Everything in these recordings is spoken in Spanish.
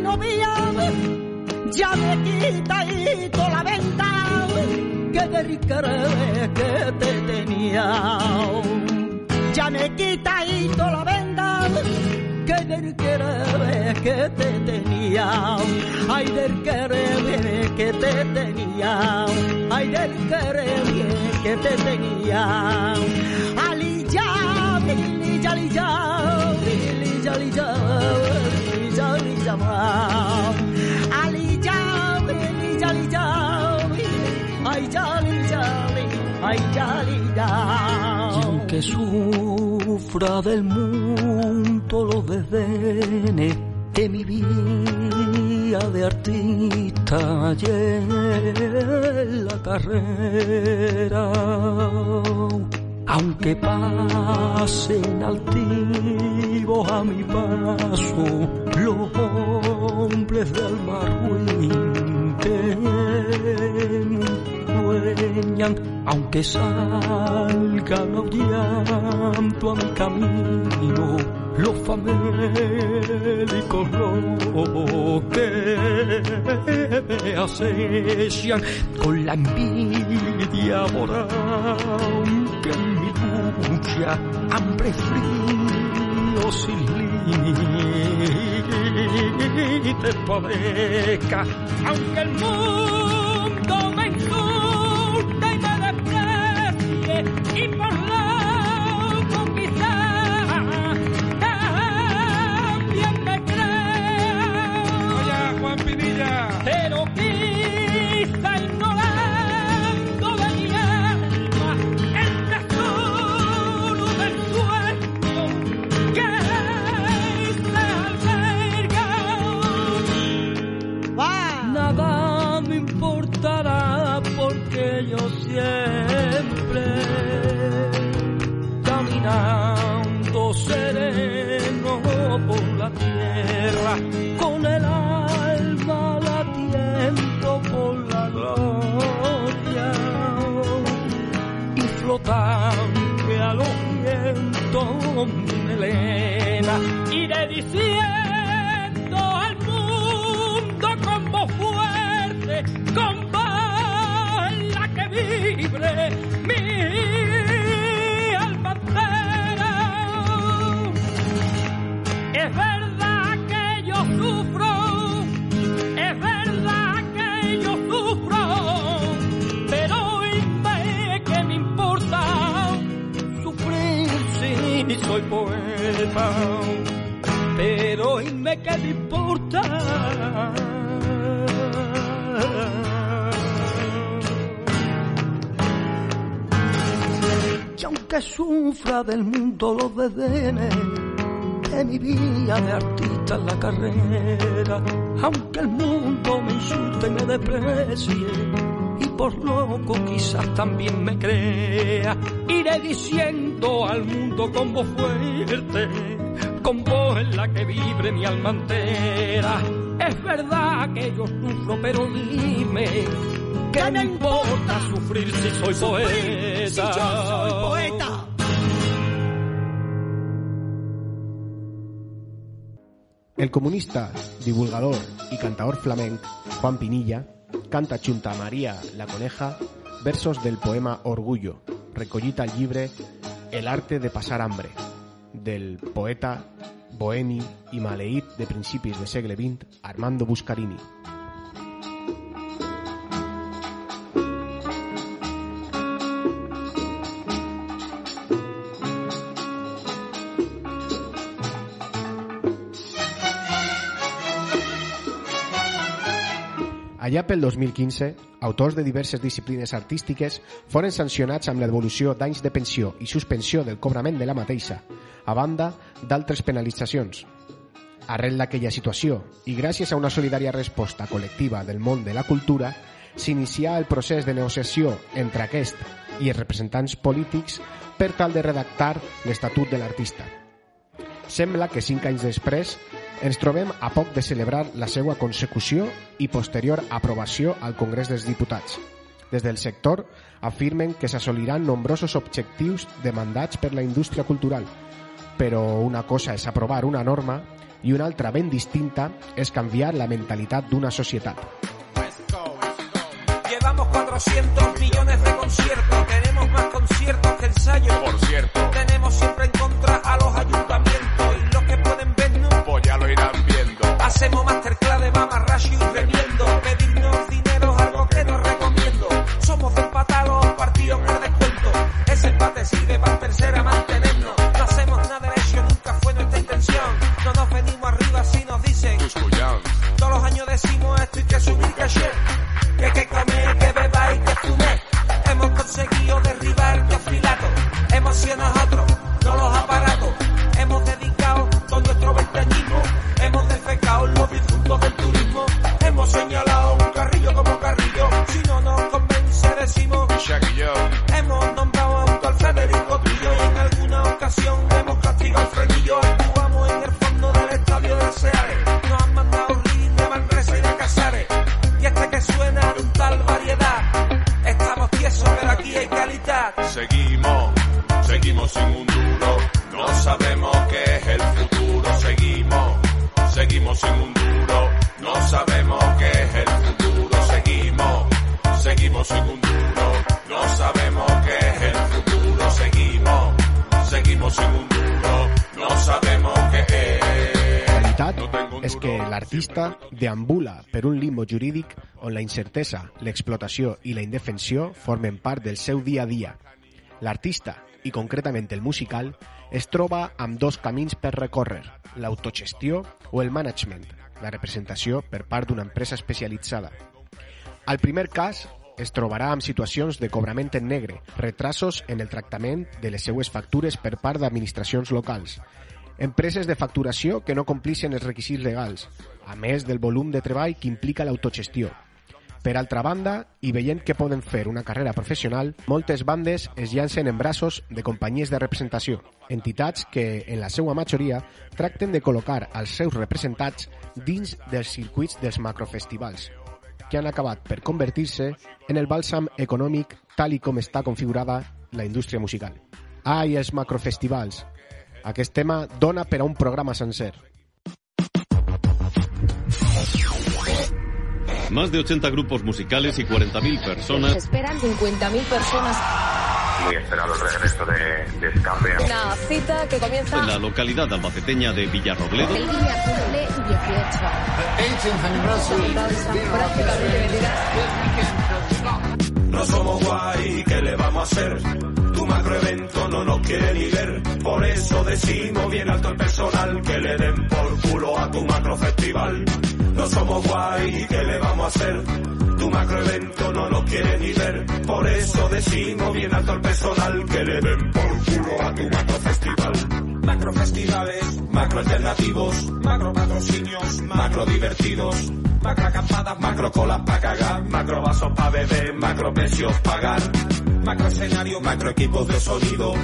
novia ya me quitadito la venta que querer que te tenía. Ya me quitadito la venda que del que te tenía. Ay, del querer que te tenía. Ay, del querer que te tenía. Ali ya, li ya, ya, ya, li ya, li ya, Ali ya, li ya, li ya, ay ya, li ya, ay ya, li ya. Y aunque sufra del mundo los desdenes de mi vida de artista y en la carrera, aunque pasen altivos a mi paso los hombres del ruin que dueñan, aunque salgan aullando a mi camino los famélicos los que me acechan con la envidia moral que en mi lucha hambre frío sin límites padezca aunque el mundo me insulte y me desprecie y por la conquistar también me creo Oye, Juan Pinilla. pero de mi vida de artista en la carrera, aunque el mundo me insulte y me desprecie, y por loco quizás también me crea, iré diciendo al mundo con voz fuerte, con voz en la que vibre mi alma entera. Es verdad que yo sufro, pero dime, ¿qué me importa sufrir si soy poeta. El comunista, divulgador y cantador flamenc Juan Pinilla canta junta a María la Coneja versos del poema Orgullo, recollita al libre El arte de pasar hambre, del poeta bohemi i maleït de principis de segle XX Armando Buscarini. Allà pel 2015, autors de diverses disciplines artístiques foren sancionats amb l'evolució d'anys de pensió i suspensió del cobrament de la mateixa, a banda d'altres penalitzacions. Arrel d'aquella situació, i gràcies a una solidària resposta col·lectiva del món de la cultura, s'inicià el procés de negociació entre aquest i els representants polítics per tal de redactar l'Estatut de l'artista. Sembla que cinc anys després ens trobem a poc de celebrar la seva consecució i posterior aprovació al Congrés dels Diputats. Des del sector afirmen que s'assoliran nombrosos objectius demandats per la indústria cultural, però una cosa és aprovar una norma i una altra ben distinta és canviar la mentalitat d'una societat. Llevamos 400 millones de conciertos, tenemos más conciertos que ensayos. Por cierto, Tenemos siempre Hacemos masterclass de mamarracho y remiendo. Pedirnos dinero es algo que no recomiendo. Somos de empatar los partidos por descuento. Ese empate sirve para tercera mantenernos. No hacemos nada de eso, nunca fue nuestra intención. No nos venimos arriba si nos dicen. Todos los años decimos esto y que subir caché. Que hay que comer, que beba y que fume. Hemos conseguido derribar los filatos. Hemos sido nosotros, deambula per un limbo jurídic on la incertesa, l'explotació i la indefensió formen part del seu dia a dia. L'artista, i concretament el musical, es troba amb dos camins per recórrer, l'autogestió o el management, la representació per part d'una empresa especialitzada. Al primer cas, es trobarà amb situacions de cobrament en negre, retrasos en el tractament de les seues factures per part d'administracions locals, empreses de facturació que no complixen els requisits legals, a més del volum de treball que implica l'autogestió. Per altra banda, i veient que poden fer una carrera professional, moltes bandes es llancen en braços de companyies de representació, entitats que, en la seva majoria, tracten de col·locar els seus representats dins dels circuits dels macrofestivals, que han acabat per convertir-se en el bàlsam econòmic tal i com està configurada la indústria musical. Ai, els macrofestivals. Aquest tema dona per a un programa sencer. Más de 80 grupos musicales y 40.000 personas. esperan 50.000 personas. muy esperado el regreso de, de Escape. Una cita que comienza En la localidad albaceteña de Villarrobledo, el día cumple 18. Prácticamente vendidas. No somos guay, ¿qué le vamos a hacer? Macroevento no nos quiere ni ver. Por eso decimos bien alto el personal que le den por culo a tu macrofestival. No somos guay, ¿qué le vamos a hacer? Tu macroevento no nos quiere ni ver. Por eso decimos bien alto el personal que le den por culo a tu macrofestival. Macrofestivales, macro alternativos, macro patrocinios, macro divertidos, macro acampadas, macro colas pa' cagar, macro vasos pa' beber, macro precios pagar, macro escenario, macro equipos de sonido,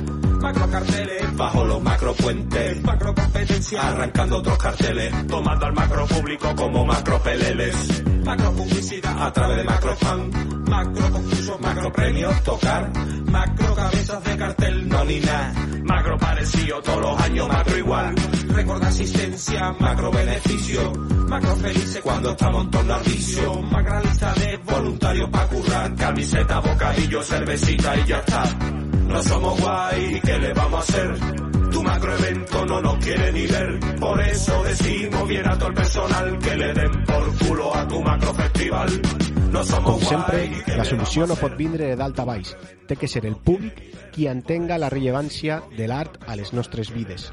macro carteles, bajo los macro puentes, macro competencia, arrancando otros carteles, tomando al macro público como macro peleles, macro publicidad a través de macro fan, macro concursos, macro premios, tocar, macro cabezas de cartel, no ni nada, macro parecido todos los años, macro igual, récord asistencia, macro beneficio, macro felices cuando estamos en torno al vicio, macro lista de voluntarios para currar, camiseta, bocadillo, cervecita y ya está. No somos guay, ¿qué le vamos a hacer? Tu macroevento no nos quiere ni ver, por eso decimos bien a todo el personal que le den por culo a tu macrofestival. No somos Com sempre, guai, ¿qué la solució no pot vindre de dalt a baix. Té que ser el públic qui entenga la rellevància de l'art a les nostres vides.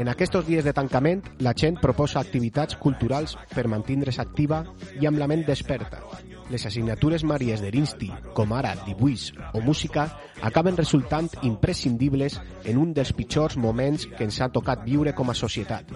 En aquests dies de tancament, la gent proposa activitats culturals per mantindre's activa i amb la ment desperta. Les assignatures maries de l'Insti, com ara dibuix o música, acaben resultant imprescindibles en un dels pitjors moments que ens ha tocat viure com a societat.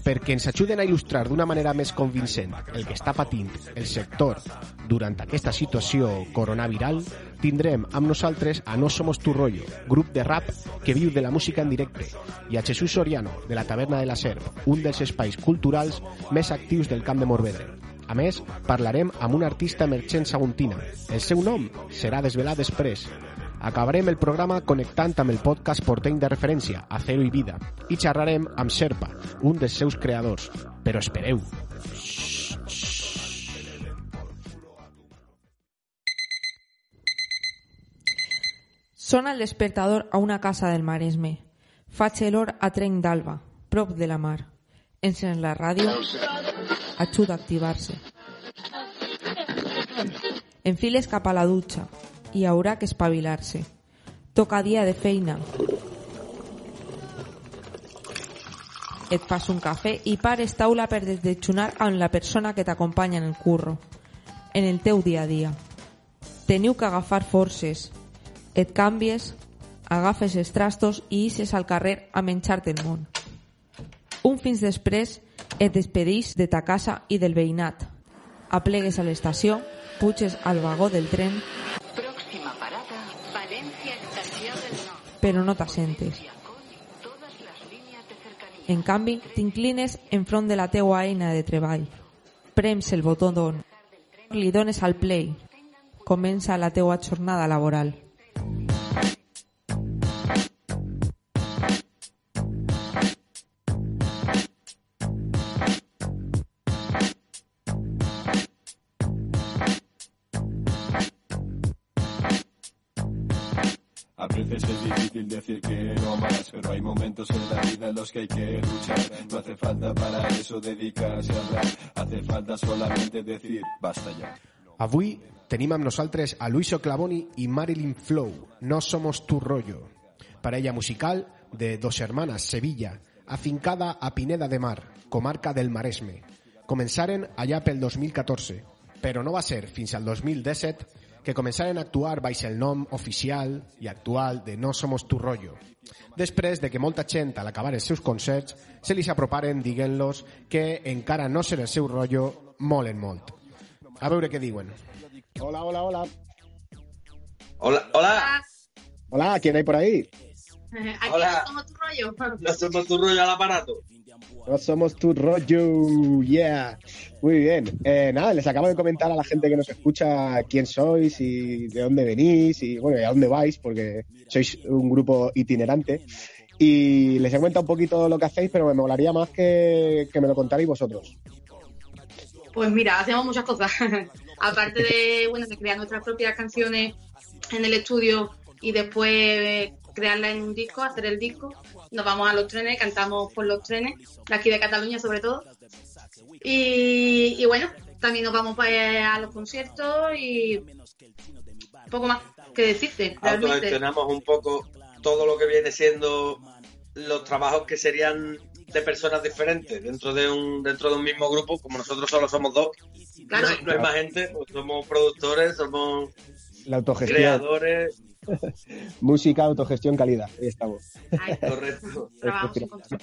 Perquè ens ajuden a il·lustrar d'una manera més convincent el que està patint el sector durant aquesta situació coronaviral, tindrem amb nosaltres a No Somos Tu Rollo, grup de rap que viu de la música en directe, i a Jesús Soriano, de la Taverna de la Serp, un dels espais culturals més actius del Camp de Morvedre. A més, parlarem amb una artista emergent saguntina. El seu nom serà desvelat després. Acabarem el programa connectant amb el podcast porteny de referència, Acero i Vida, i xerrarem amb Sherpa, un dels seus creadors. Però espereu, Sona el despertador a una casa del Maresme. Faig l'hor a Trenc d'Alba, prop de la mar. Encens la ràdio, ajuda a activar-se. Enfiles cap a la dutxa i haurà que espavilar-se. Toca dia de feina. Et fas un cafè i pares taula per desdejunar amb la persona que t'acompanya en el curro, en el teu dia a dia. Teniu que agafar forces, et canvies, agafes els trastos i ixes al carrer a menjar-te el món. Un fins després et despedís de ta casa i del veïnat. Aplegues a l'estació, puges al vagó del tren, Próxima parada, Valencia Estación del Norte. però no t'assentes. En canvi, t'inclines enfront de la teua eina de treball. Prems el botó d'on. Li dones al play. Comença la teua jornada laboral. A veces es difícil decir que no más, pero hay momentos en la vida en los que hay que luchar. No hace falta para eso dedicarse a hablar, hace falta solamente decir basta ya. Avui tenim amb nosaltres a Luiso Clavoni i Marilyn Flow, No Somos Tu Rollo, parella musical de Dos Hermanas, Sevilla, afincada a Pineda de Mar, comarca del Maresme. Començaren allà pel 2014, però no va ser fins al 2017 que començaren a actuar baix el nom oficial i actual de No Somos Tu Rollo. Després de que molta gent, a l'acabar els seus concerts, se li aproparen dient-los que encara no ser el seu rollo molen molt. A veure què diuen. Hola, hola, hola. Hola, hola. Hola, ¿quién hay por ahí? Aquí Hola. no somos tu rollo. No somos tu rollo al aparato. No somos tu rollo, yeah. Muy bien. Eh, nada, les acabo de comentar a la gente que nos escucha quién sois y de dónde venís y bueno, a dónde vais, porque sois un grupo itinerante. Y les he comentado un poquito lo que hacéis, pero me molaría más que, que me lo contarais vosotros. Pues mira, hacemos muchas cosas. Aparte de, bueno, de crear nuestras propias canciones en el estudio y después eh, crearlas en un disco, hacer el disco, nos vamos a los trenes, cantamos por los trenes, de aquí de Cataluña sobre todo. Y, y bueno, también nos vamos para a los conciertos y poco más que decirte, realmente. Autogestionamos un poco todo lo que viene siendo los trabajos que serían de personas diferentes dentro de un dentro de un mismo grupo, como nosotros solo somos dos. Claro. No, hay, no hay más gente, pues somos productores, somos La autogestión. creadores, Música, autogestión, calidad. Ahí estamos. correcto. Sin control.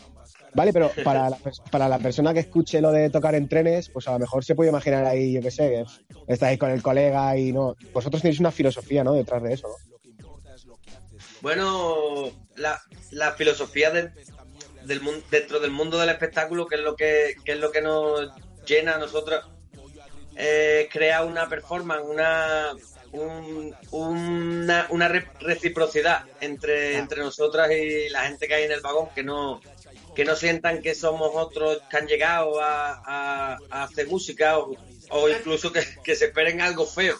Vale, pero para la, para la persona que escuche lo de tocar en trenes, pues a lo mejor se puede imaginar ahí, yo qué sé, que estáis con el colega y no. Vosotros tenéis una filosofía, ¿no? Detrás de eso, ¿no? Bueno, la, la filosofía del, del dentro del mundo del espectáculo, que es lo que, que es lo que nos llena a nosotros, eh, crea una performance, una un- una, una re- reciprocidad entre, entre nosotras y la gente que hay en el vagón, que no que no sientan que somos otros que han llegado a, a- a hacer música o, o incluso que, que se esperen algo feo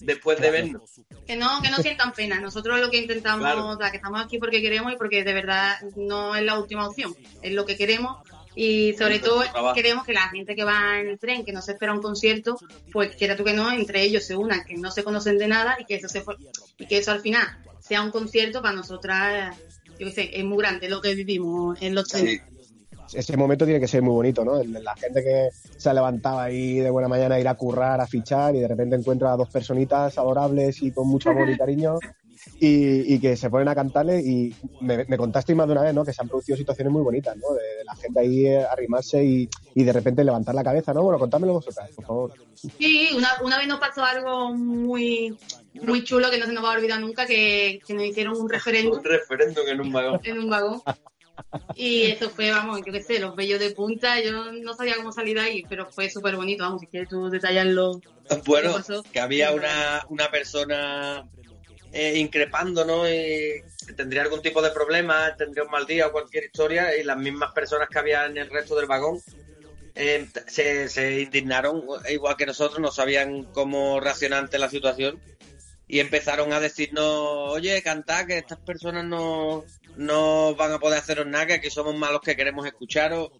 después de vernos. Que no, que no sientan pena. Nosotros lo que intentamos, Claro. o sea, que estamos aquí porque queremos y porque de verdad no es la última opción, es lo que queremos. Y sobre todo queremos que la gente que va en el tren, que no se espera un concierto, pues quiera tú que no, entre ellos se unan, que no se conocen de nada y que eso se y que eso al final sea un concierto para nosotras, yo qué sé, es muy grande lo que vivimos en los trenes. Ese momento tiene que ser muy bonito, ¿no? La gente que se ha levantado ahí de buena mañana a ir a currar, a fichar y de repente encuentra a dos personitas adorables y con mucho amor y cariño y, y que se ponen a cantarle y me, me contasteis más de una vez, ¿no? Que se han producido situaciones muy bonitas, ¿no? De, de la gente ahí eh, arrimarse y, y de repente levantar la cabeza, ¿no? Bueno, contádmelo vosotras, por favor. Sí, una, una vez nos pasó algo muy muy chulo que no se nos va a olvidar nunca, que, que nos hicieron un referéndum Un referéndum en un vagón. en un vagón. Y eso fue, vamos, yo qué sé, los bellos de punta. Yo no sabía cómo salir de ahí, pero fue súper bonito. Vamos, si quieres tú detallarlo. Bueno, que había una, una persona eh, increpándonos y tendría algún tipo de problema, tendría un mal día o cualquier historia y las mismas personas que había en el resto del vagón eh, se, se indignaron igual que nosotros, no sabían cómo reaccionar ante la situación y empezaron a decirnos, oye, cantad que estas personas no, no van a poder haceros nada, que aquí somos malos que queremos escucharos.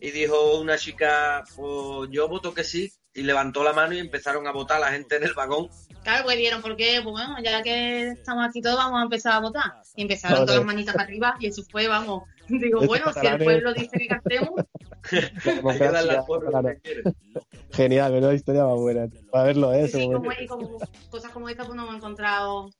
Y dijo una chica, pues yo voto que sí, y levantó la mano y empezaron a votar la gente en el vagón. Claro, pues vieron por qué, pues bueno, ya que estamos aquí todos, vamos a empezar a votar. Y empezaron Joder. todas las manitas para arriba y eso fue, vamos. Digo, Estos bueno, si el pueblo dice que cantemos, Ayúdale al pueblo, claro. que. Genial, menuda historia más buena. Para verlo, ¿eh? sí, como, y como cosas como esta, pues no hemos encontrado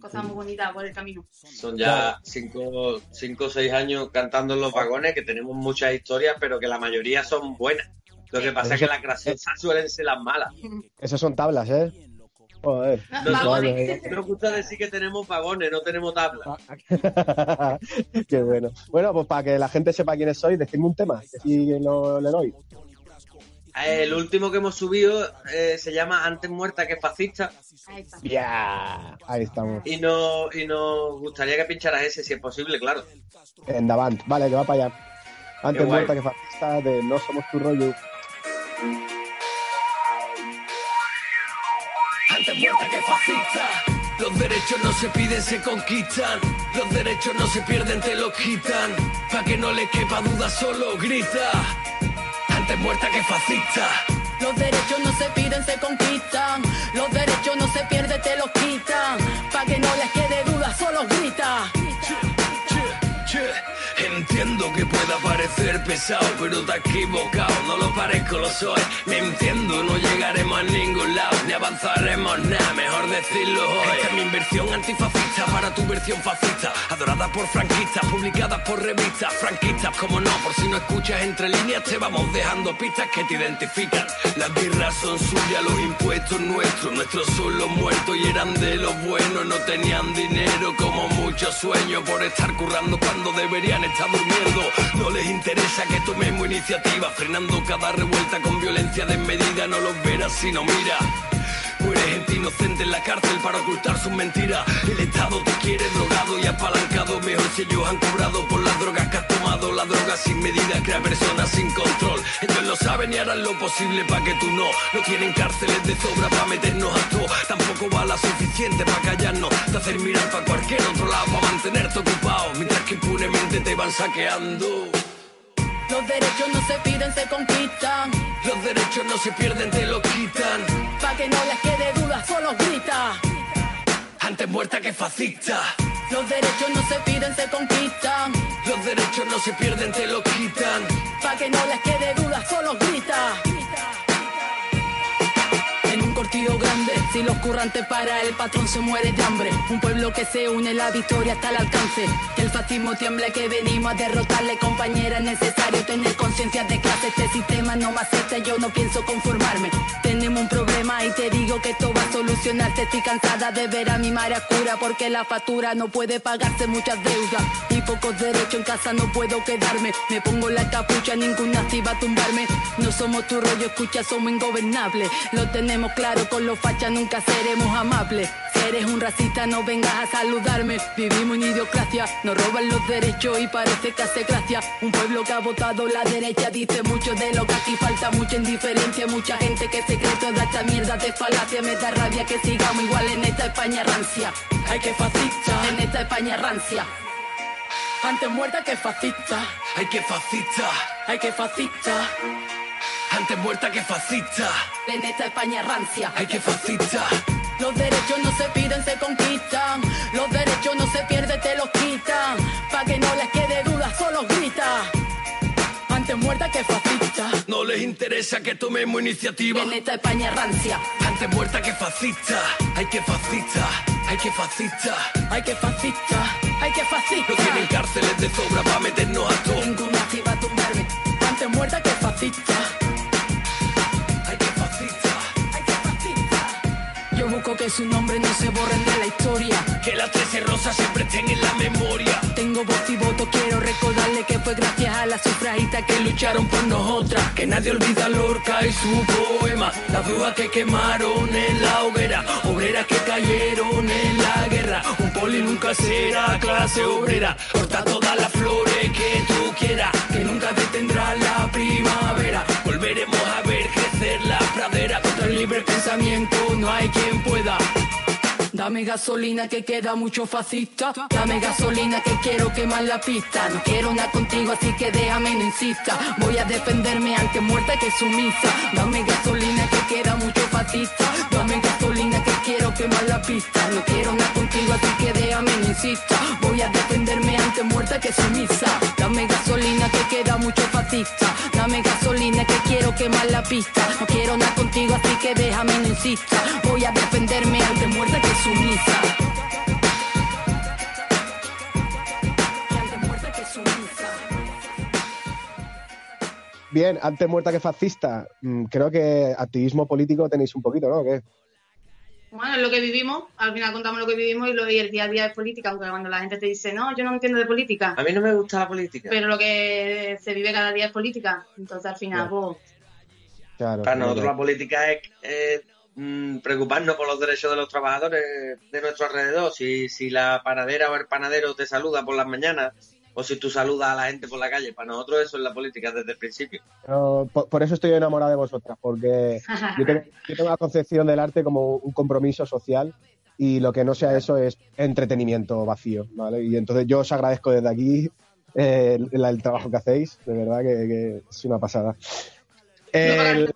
cosas muy bonitas por el camino. Son ya cinco, cinco o seis años cantando en los vagones, que tenemos muchas historias, pero que la mayoría son buenas. Lo que pasa es que las graciosas suelen ser las malas. Esas son tablas, ¿eh? Joder. Nos, nos gusta decir que tenemos vagones, no tenemos tablas. Qué bueno. Bueno, pues para que la gente sepa quiénes sois, decidme un tema. Sí lo, le doy. El último que hemos subido eh, se llama Antes muerta que fascista Ya. Ahí estamos. y, no, y nos gustaría que pincharas ese, si es posible, claro. En Davant. Vale, que va para allá. Antes muerta que fascista de No Somos Tu Rollo. Antes muerta que fascista. Los derechos no se piden, se conquistan. Los derechos no se pierden, te los quitan. Pa' que no le quepa duda, solo grita. Antes muerta que fascista. Los derechos no se piden, se conquistan. Los derechos no se pierden, te los quitan. Pa' que no les quede duda, solo grita. Entiendo que pueda parecer pesado, pero te has equivocado. No lo parezco, lo soy. Me entiendo, no llegaremos a ningún lado, ni avanzaremos nada. Mejor decirlo hoy. Esta es mi inversión antifascista para tu versión fascista. Adorada por franquistas, publicadas por revistas franquistas. Como no, por si no escuchas entre líneas, te vamos dejando pistas que te identifican. Las guerras son suyas, los impuestos nuestros. Nuestros son los muertos y eran de los buenos. No tenían dinero como muchos sueños por estar currando cuando deberían estar durmiendo. No les interesa que tomemos iniciativa, frenando cada revuelta con violencia desmedida. No los verás si no mira. Muere gente inocente en la cárcel para ocultar sus mentiras. El Estado te quiere drogado y apalancado. Mejor si ellos han cobrado por las drogas que has tomado. La droga sin medida crea personas sin control. Ellos lo saben y harán lo posible para que tú no. No tienen cárceles de sobra para meternos a todo. Tampoco balas suficiente para callarnos. De hacer mirar para cualquier otro lado para mantenerte ocupado. Mientras que impunemente te van saqueando. Los derechos no se piden, se conquistan. Los derechos no se pierden, te los quitan. Pa' que no les quede duda, solo grita. Antes muerta que fascista. Los derechos no se piden, se conquistan. Los derechos no se pierden, te los quitan. Pa' que no les quede duda, solo grita. Si los currantes para el patrón se muere de hambre. Un pueblo que se une, la victoria hasta el alcance. Que el fascismo tiemble, que venimos a derrotarle, compañera. Es necesario tener conciencia de clase. Este sistema no me acepta, yo no pienso conformarme. Tenemos un problema y te digo que esto va a solucionarse. Estoy cansada de ver a mi madre a cura porque la factura no puede pagarse muchas deudas. Y pocos derechos en casa no puedo quedarme. Me pongo la capucha, ningún nazi va a tumbarme. No somos tu rollo, escucha, somos ingobernables. Lo tenemos claro, con los fachas nunca seremos amables. Si eres un racista, no vengas a saludarme. Vivimos en idiocracia, nos roban los derechos y parece que hace gracia. Un pueblo que ha votado la derecha dice mucho de lo que aquí falta, mucha indiferencia, mucha gente que se cree toda esta mierda de falacia. Me da rabia que sigamos igual en esta España rancia. Hay que fascista en esta España rancia. Antes muerta que fascista. Hay que fascista. Hay que fascista. Antes muerta que fascista. En esta España rancia. Hay que fascista. Los derechos no se piden, se conquistan. Los derechos no se pierden, te los quitan. Pa' que no les quede duda, solo grita. Antes muerta que fascista. No les interesa que tomemos iniciativa. En esta España rancia. Antes muerta que fascista. Hay que fascista. Hay que fascista. Hay que fascista. Hay que fascista. No tienen cárceles de sobra para meternos a todos. Ningún nazi va a tumbarme. Antes muerta que fascista. Que su nombre no se borren de la historia. Que las 13 rosas siempre estén en la memoria. Tengo voz y voto, quiero recordarle que fue gracias a la sufragista compañeras que lucharon por nosotras. Que nadie olvida Lorca y su poema. Las brujas que quemaron en la hoguera. Obreras que cayeron en la guerra. Un poli nunca será clase obrera. Corta todas las flores que tú quieras. Que nunca detendrá la primavera. Volveremos a ver Contra el libre pensamiento no hay quien pueda. Dame gasolina que queda mucho fascista. Dame gasolina que quiero quemar la pista. No quiero nada contigo, así que déjame, no insista. Voy a defenderme ante muerta que sumisa. Dame gasolina que queda mucho Dame gasolina que quiero quemar la pista. No quiero nada contigo, así que déjame, no insista. Voy a defenderme ante muerta que sumisa. Dame gasolina que queda mucho fascista. Dame gasolina que quiero quemar la pista. No quiero nada contigo, así que déjame, no insista. Voy a defenderme ante muerta que sumisa. Bien, antes muerta que fascista. Mm, Creo que activismo político tenéis un poquito, ¿no? ¿Qué? Bueno, es lo que vivimos, al final contamos lo que vivimos y, lo, y el día a día es política, aunque cuando la gente te dice, no, yo no entiendo de política, A mí no me gusta la política. pero lo que se vive cada día es política, entonces al final, pues, Claro, Para claro. nosotros la política es eh, mm, preocuparnos por los derechos de los trabajadores de nuestro alrededor. Si, si la panadera o el panadero te saluda por las mañanas o si tú saludas a la gente por la calle, para nosotros eso es la política desde el principio. Pero por, por eso estoy enamorado de vosotras, porque yo tengo, yo tengo la concepción del arte como un compromiso social y lo que no sea eso es entretenimiento vacío, ¿vale? Y entonces yo os agradezco desde aquí eh, el, el trabajo que hacéis, de verdad que, que es una pasada. El-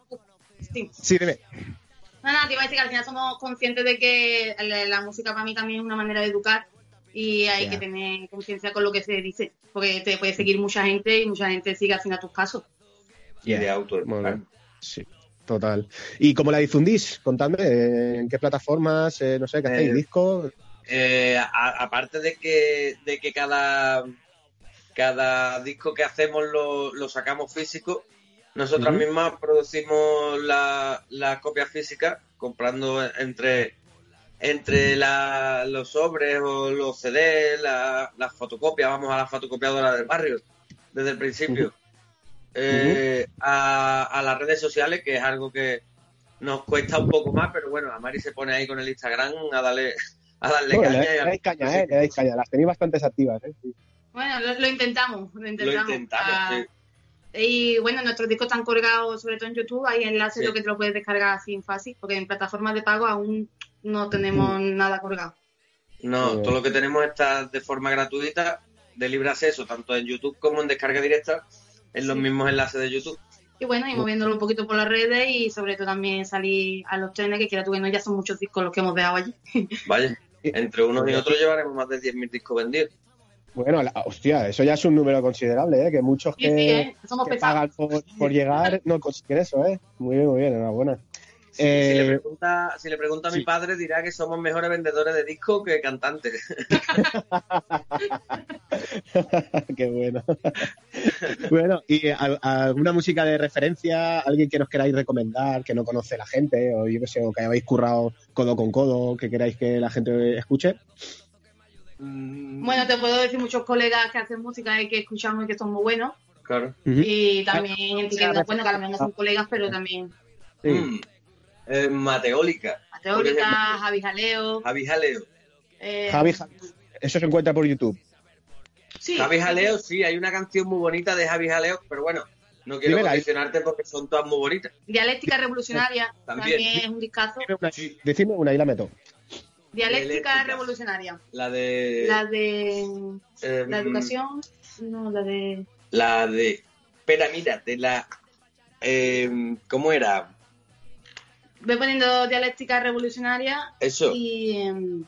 sí. dime. No, no, te iba a decir que al final somos conscientes de que la, la música para mí también es una manera de educar y hay que tener conciencia con lo que se dice, porque te puede seguir mucha gente y mucha gente sigue final tus casos. Y de auto. Bien. Sí, total. ¿Y cómo la difundís? Contadme, ¿en qué plataformas? eh, no sé, ¿qué hacéis? Eh, ¿Disco? Eh, a- aparte de que, de que cada, cada disco que hacemos lo, lo sacamos físico, nosotras mismas producimos la- las copias físicas, comprando entre, entre la- los sobres o los CDs, la- las fotocopias, vamos a la fotocopiadora del barrio desde el principio. Eh, a, a las redes sociales, que es algo que nos cuesta un poco más, pero bueno, a Mari se pone ahí con el Instagram a darle, a darle No, caña. le, dais caña, eh, le dais caña. Las tenéis bastante activas, ¿eh? Sí. Bueno, lo, lo intentamos, lo Lo intentamos. intentamos, Ah, sí. Y bueno, nuestros discos están colgados, sobre todo en YouTube, hay enlaces Sí. lo que te lo puedes descargar así en fácil, porque en plataformas de pago aún no tenemos nada colgado. No, todo lo que tenemos está de forma gratuita, de libre acceso, tanto en YouTube como en descarga directa, en los mismos enlaces de YouTube. Y bueno, y moviéndolo un poquito por las redes y sobre todo también salir a los trenes, que quiera tú que no, ya son muchos discos los que hemos dejado allí. Vaya, entre unos y otros llevaremos más de 10.000 discos vendidos. Bueno, la- hostia, eso ya es un número considerable, ¿eh? Que muchos Sí, que, sí, ¿eh? Somos que pagan por, por llegar no consiguen eso, ¿eh? Muy bien, muy bien, enhorabuena. Si, si le Eh, pregunta, si le pregunta a mi padre, dirá que somos mejores vendedores de discos que cantantes. Qué bueno. bueno, ¿y al- alguna música de referencia? ¿Alguien que nos queráis recomendar, que no conoce la gente? O yo qué sé, o que habéis currado codo con codo, que queráis que la gente escuche. Bueno, te puedo decir muchos colegas que hacen música y que escuchamos y que son muy buenos. Claro. Y también gente que no, bueno, que a lo mejor no son colegas, pero también Mm. Eh, Mateólica. Teórica, Javi Jaleo. Javi Jaleo. eh, Javi, Ja- eso se encuentra por YouTube. sí, Javi Jaleo, sí, hay una canción muy bonita de Javi Jaleo, pero bueno, no quiero Dímela. condicionarte porque son todas muy bonitas. Dialéctica Revolucionaria También. también, es un discazo. Decidme una y la meto. Dialéctica Dialéctica. Revolucionaria. La de. La de eh, la educación, no, la de La de. Espera, mira, de la. eh, ¿Cómo era? Voy poniendo dialéctica revolucionaria Eso. y em,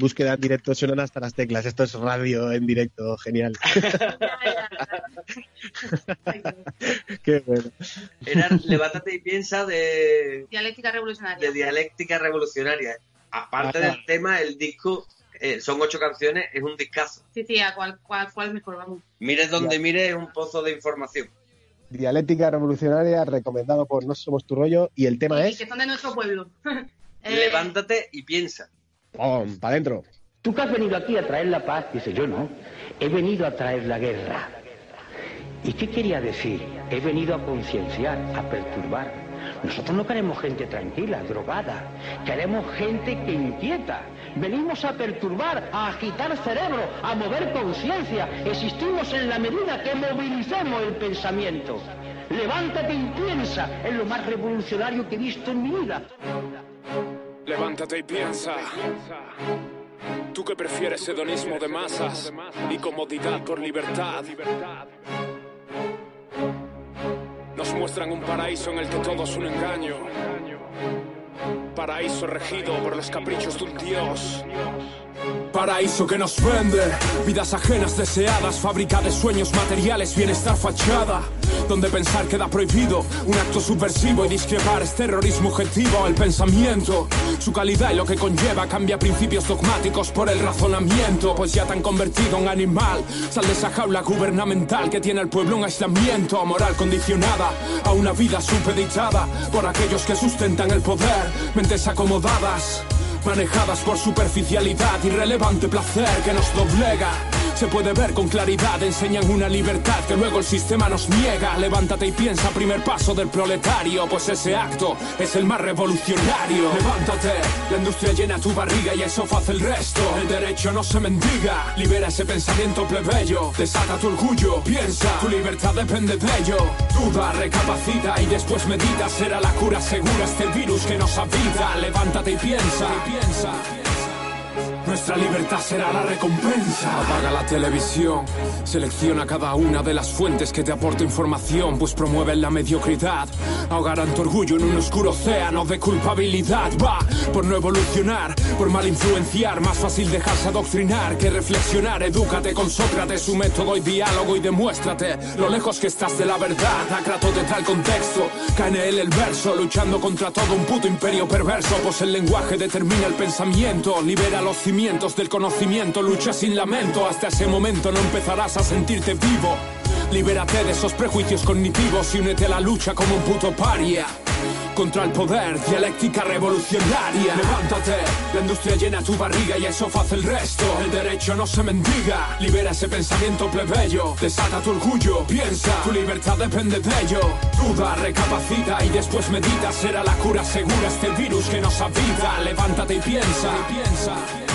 Búsqueda en directo, suenan hasta las teclas. Esto es radio en directo, genial. Qué bueno. Era Levántate y piensa de, dialéctica revolucionaria. de dialéctica revolucionaria. Aparte Ajá. del tema, el disco. eh, son ocho canciones, es un discazo. Sí, sí, a cuál, cuál, cuál mejor, vamos. Mires donde Ya. mires, es un pozo de información. Dialéctica revolucionaria, recomendado por No Somos Tu Rollo. Y el tema Y es. que son de nuestro pueblo. Eh, Levántate y piensa. ¡Pum! ¡Para adentro! Tú que has venido aquí a traer la paz, dice yo no. He venido a traer la guerra. ¿Y qué quería decir? He venido a concienciar, a perturbar. Nosotros no queremos gente tranquila, drogada. Queremos gente que inquieta. Venimos a perturbar, a agitar cerebro, a mover conciencia. Existimos en la medida que movilicemos el pensamiento. Levántate y piensa, es lo más revolucionario que he visto en mi vida. Levántate y piensa. Tú que prefieres hedonismo de masas y comodidad por libertad. Nos muestran un paraíso en el que todo es un engaño. Paraíso regido por los caprichos de un dios. Paraíso que nos vende, vidas ajenas deseadas, fábrica de sueños materiales, bienestar fachada. Donde pensar queda prohibido, un acto subversivo y discrepar es terrorismo objetivo. El pensamiento, su calidad y lo que conlleva cambia principios dogmáticos por el razonamiento. Pues ya tan convertido en animal, sal de esa jaula gubernamental que tiene al pueblo en aislamiento. Moral condicionada a una vida supeditada por aquellos que sustentan el poder, mentes acomodadas manejadas por superficialidad, irrelevante placer que nos doblega. Se puede ver con claridad, enseñan una libertad que luego el sistema nos niega. Levántate y piensa, primer paso del proletario, pues ese acto es el más revolucionario. Levántate, la industria llena tu barriga y eso hace el resto. El derecho no se mendiga, libera ese pensamiento plebeyo, desata tu orgullo, piensa, tu libertad depende de ello. Duda, recapacita y después medita, será la cura segura este virus que nos habita. Levántate y piensa, y piensa. Nuestra libertad será la recompensa. Apaga la televisión. Selecciona cada una de las fuentes que te aporta información, pues promueven la mediocridad. Ahogarán tu orgullo en un oscuro océano de culpabilidad. Va por no evolucionar, por mal influenciar. Más fácil dejarse adoctrinar que reflexionar. Edúcate con Sócrates, su método y diálogo y demuéstrate lo lejos que estás de la verdad. Acrato de tal contexto, él el verso, luchando contra todo un puto imperio perverso. Pues el lenguaje determina el pensamiento, libera los cimientos del conocimiento, lucha sin lamento. Hasta ese momento no empezarás a sentirte vivo. Libérate de esos prejuicios cognitivos y únete a la lucha como un puto paria. Contra el poder, dialéctica revolucionaria. Levántate, la industria llena tu barriga y eso hace el resto. El derecho no se mendiga, libera ese pensamiento plebeyo. Desata tu orgullo, piensa, tu libertad depende de ello. Duda, recapacita y después medita. Será la cura segura este virus que nos habita. Levántate y piensa, y piensa.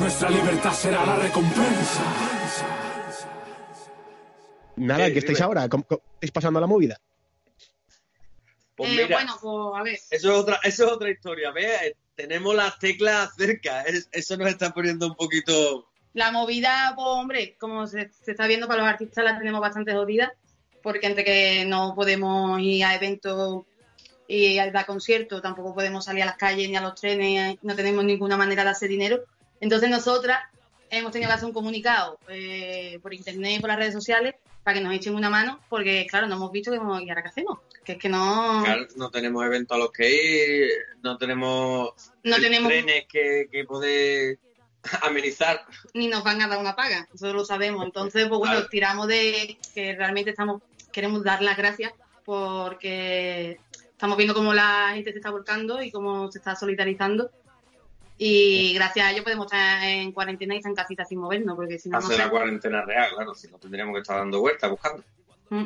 Nuestra libertad será la recompensa. Nada, Eh, ¿qué estáis ahora? ¿Cómo, cómo estáis pasando la movida? Pues Eh, mira, bueno, pues a ver. eso es otra, eso es otra historia. ¿ves? Eh, Tenemos las teclas cerca. Es- eso nos está poniendo un poquito. La movida, pues hombre, como se, se está viendo para los artistas la tenemos bastante jodida, porque entre que no podemos ir a eventos y a dar conciertos, tampoco podemos salir a las calles ni a los trenes, no tenemos ninguna manera de hacer dinero. Entonces nosotras hemos tenido que hacer un comunicado eh, por internet y por las redes sociales para que nos echen una mano, porque claro, no hemos visto que y ahora qué hacemos, que es que no, Claro, no tenemos eventos a los que ir, no tenemos, No tenemos- trenes que, que poder amenizar. ni nos van a dar una paga, nosotros lo sabemos. Entonces, pues bueno, Claro. tiramos de que realmente estamos, queremos dar las gracias porque estamos viendo cómo la gente se está volcando y cómo se está solidarizando. Y gracias a ello podemos estar en cuarentena y estar en casita sin movernos, porque si no, no Hacer la sé. cuarentena real, claro, si no tendríamos que estar dando vueltas buscando.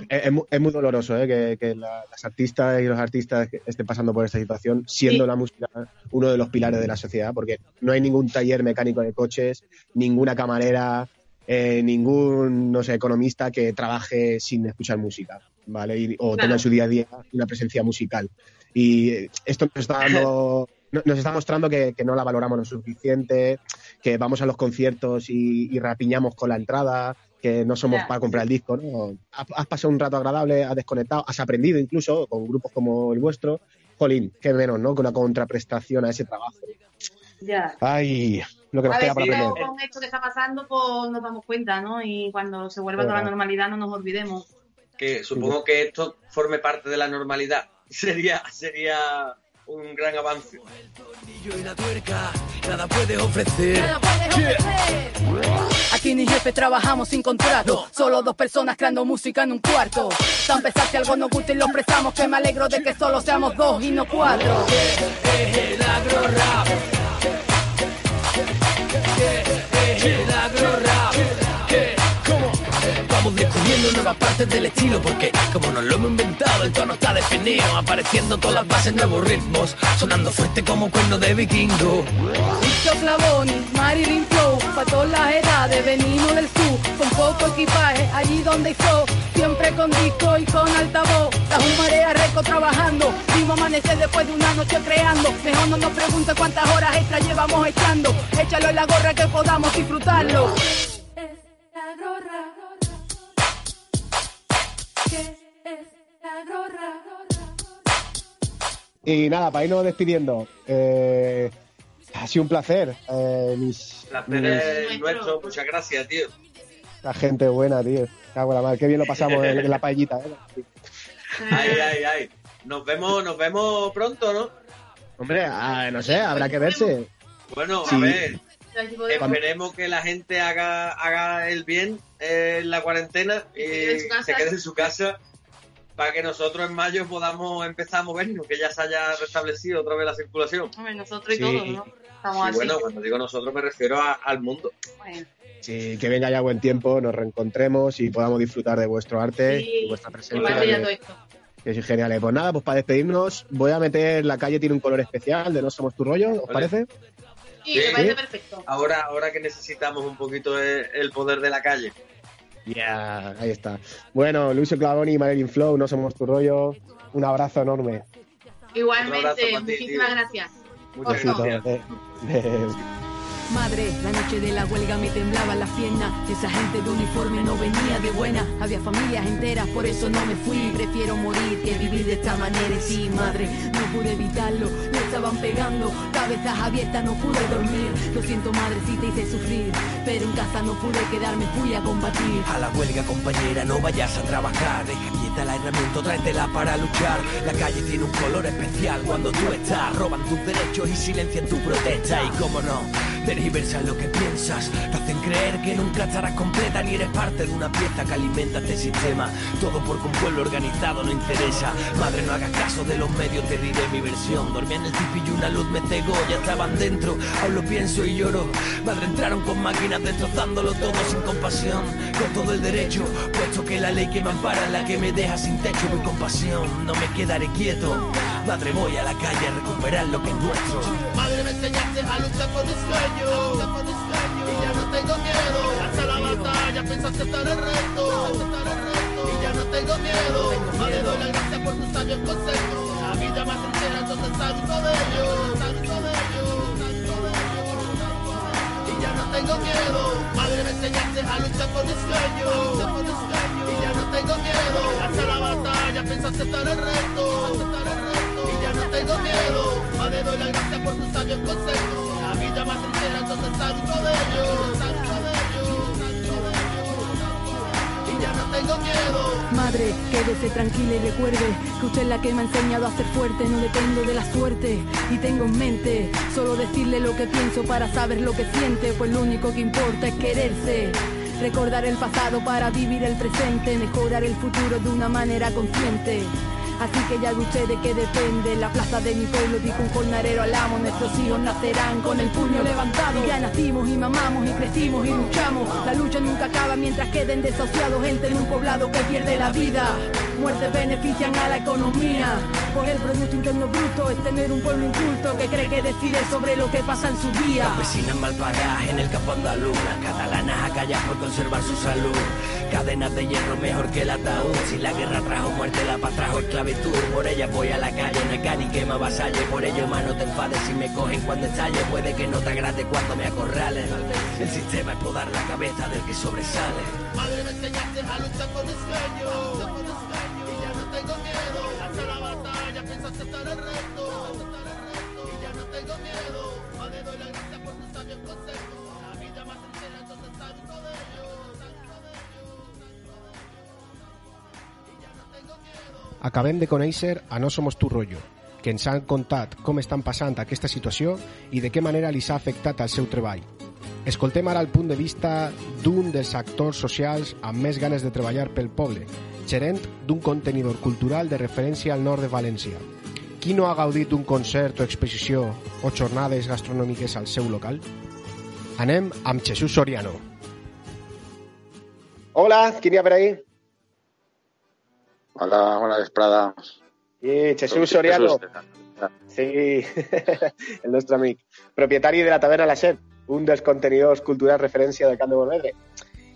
Es, es mu- es muy doloroso ¿eh? que, que la- las artistas y los artistas estén pasando por esta situación, siendo Sí. la música uno de los pilares de la sociedad, porque no hay ningún taller mecánico de coches, ninguna camarera, eh, ningún, no sé, economista que trabaje sin escuchar música, ¿vale? Y- o tenga en su día a día una presencia musical. Y eh, esto nos está dando... no- Nos está mostrando que, que no la valoramos lo suficiente, que vamos a los conciertos y, y rapiñamos con la entrada, que no somos para comprar el disco, ¿no? Has, has pasado un rato agradable, has desconectado, has aprendido incluso con grupos como el vuestro. Jolín, qué menos, ¿no? Que una contraprestación a ese trabajo. Ya. Ay, lo que nos A queda ver para aprender. con esto que está pasando, pues nos damos cuenta, ¿no? Y cuando se vuelva a toda la normalidad no nos olvidemos. Que supongo que esto forme parte de la normalidad. Sería, sería un gran avance. y la tuerca, nada puedes ofrecer. Aquí ni jefe trabajamos sin contrato. Solo dos personas creando música en un cuarto. Tan pesar si algo nos gusta y lo expresamos. Que me alegro de que solo seamos dos y no cuatro. Es el agro rap. Vamos descubriendo nuevas partes del estilo porque como nos lo hemos inventado el tono está definido, apareciendo todas las bases, nuevos ritmos, sonando fuerte como cuerno de vikingo. Visto Flavoni, Marilyn Flow, para todas las edades, venimos del sur, con poco equipaje, allí donde hay flow, siempre con disco y con altavoz, la marea reco trabajando, vimos amanecer después de una noche creando, mejor no nos pregunte cuántas horas extras llevamos echando, échalo en la gorra que podamos disfrutarlo. Y nada, para irnos despidiendo, eh, ha sido un placer. Eh, mis, Placer mis- es nuestro, muchas gracias, tío. la gente buena, tío. Cago en la madre, qué bien lo pasamos en, en la paellita. ¿eh? Ay, ay, ay. Nos vemos, nos vemos pronto, ¿no? Hombre, ah, no sé, habrá que verse. Bueno, Sí. a ver, esperemos que la gente haga, haga el bien eh, en la cuarentena y se quede en su casa para que nosotros en mayo podamos empezar a movernos, que ya se haya restablecido otra vez la circulación. Hombre, nosotros y Sí. todos, ¿no? Estamos Y así. bueno, cuando digo nosotros me refiero a- al mundo. Bueno. Sí, que venga ya buen tiempo, nos reencontremos y podamos disfrutar de vuestro arte Sí, y vuestra presencia. vaya ya que- todo esto. que es genial. Pues nada, pues para despedirnos, voy a meter la calle tiene un color especial de No Somos Tu Rollo, ¿os parece? Sí, me parece Sí. perfecto. Ahora, ahora que necesitamos un poquito el, el poder de la calle. Ya, ahí está. Bueno, Lucio Clavoni y Marilyn Flow, No Somos Tu Rollo, un abrazo enorme. Abrazo Igualmente, ti, muchísimas tío. gracias. Muchas gracias. Madre, la noche de la huelga me temblaban las piernas. Esa gente de uniforme no venía de buena. Había familias enteras, por eso no me fui. Prefiero morir que vivir de esta manera. Y sí, madre, no pude evitarlo. Me estaban pegando, cabezas abiertas, no pude dormir. Lo siento, madre, si te hice sufrir. Pero en casa no pude quedarme, fui a combatir. A la huelga, compañera, no vayas a trabajar. Deja quieta la herramienta, tráetela para luchar. La calle tiene un color especial cuando tú estás. Roban tus derechos y silencian tu protesta. Y cómo no, tergiversan lo que piensas. Te hacen creer que nunca estarás completa ni eres parte de una pieza que alimenta este sistema. Todo porque un pueblo organizado no interesa. Madre, no hagas caso de los medios, te diré mi versión. Dormía en el tipi y una luz me cegó, ya estaban dentro. Aún lo pienso y lloro. Madre, entraron con máquinas destrozándolo todo sin compasión. Con todo el derecho, puesto que la ley que me ampara la que me deja sin techo. Voy con pasión, no me quedaré quieto. Madre, voy a la calle a recuperar lo que es nuestro. Madre, me enseñaste a luchar por mis sueños. Y ya no tengo miedo. Hasta la batalla, pensaste estar el reto. Y ya no tengo miedo. Madre, doy las gracias por tus sabios consejos. La vida más sincera, entonces salgo de ellos. Y ya no tengo miedo. Madre, me enseñaste a luchar por mis sueños. Y ya no tengo miedo. Hasta la batalla, pensaste estar el reto. Tengo miedo. Madre, doy las gracias por tus sabios consejos. La vida más sincera, entonces salgo de ellos. Salgo de ya no tengo miedo. Madre, quédese tranquila y recuerde que usted es la que me ha enseñado a ser fuerte, no dependo de la suerte y tengo en mente solo decirle lo que pienso para saber lo que siente, pues lo único que importa es quererse. Recordar el pasado para vivir el presente, mejorar el futuro de una manera consciente. Así que ya usted de qué depende. La plaza de mi pueblo dijo un jornalero al amo. Nuestros hijos nacerán con el puño levantado. Ya nacimos y mamamos y crecimos y luchamos. La lucha nunca acaba mientras queden desahuciados gente en un poblado que pierde la vida. Muertes benefician a la economía. Por el Producto Interno Bruto es tener un pueblo inculto que cree que decide sobre lo que pasa en su día. Campesinas mal pagadas en el campo andaluz, las catalanas a callar por conservar su salud. Cadenas de hierro mejor que el ataúd. Si la guerra trajo muerte, la paz trajo esclavitud. Por ella voy a la calle, no hay cani que me avasalle. Por ello, más no te enfades si me cogen cuando estalle. Puede que no te agrade cuando me acorralen. El sistema es podar la cabeza del que sobresale. Madre, me enseñaste a luchar por mis sueños. Acabem de conèixer a No Somos Tu Rollo, que ens han contat com estan passant aquesta situació i de què manera li s'ha afectat al seu treball. Escoltem ara el punt de vista d'un dels actors socials amb més ganes de treballar pel poble, gerent d'un contenidor cultural de referència al nord de València. Qui no ha gaudit d'un concert o exposició o jornades gastronòmiques al seu local? Anem amb Jesús Soriano. Hola, ¿quién hi ha per ahí? Hola, bona vesprada. Sí, Jesús Soriano. Sí, el nostre amic. Propietari de la taverna La Set, un dels contenidors culturals referència del Camp de Morvedre.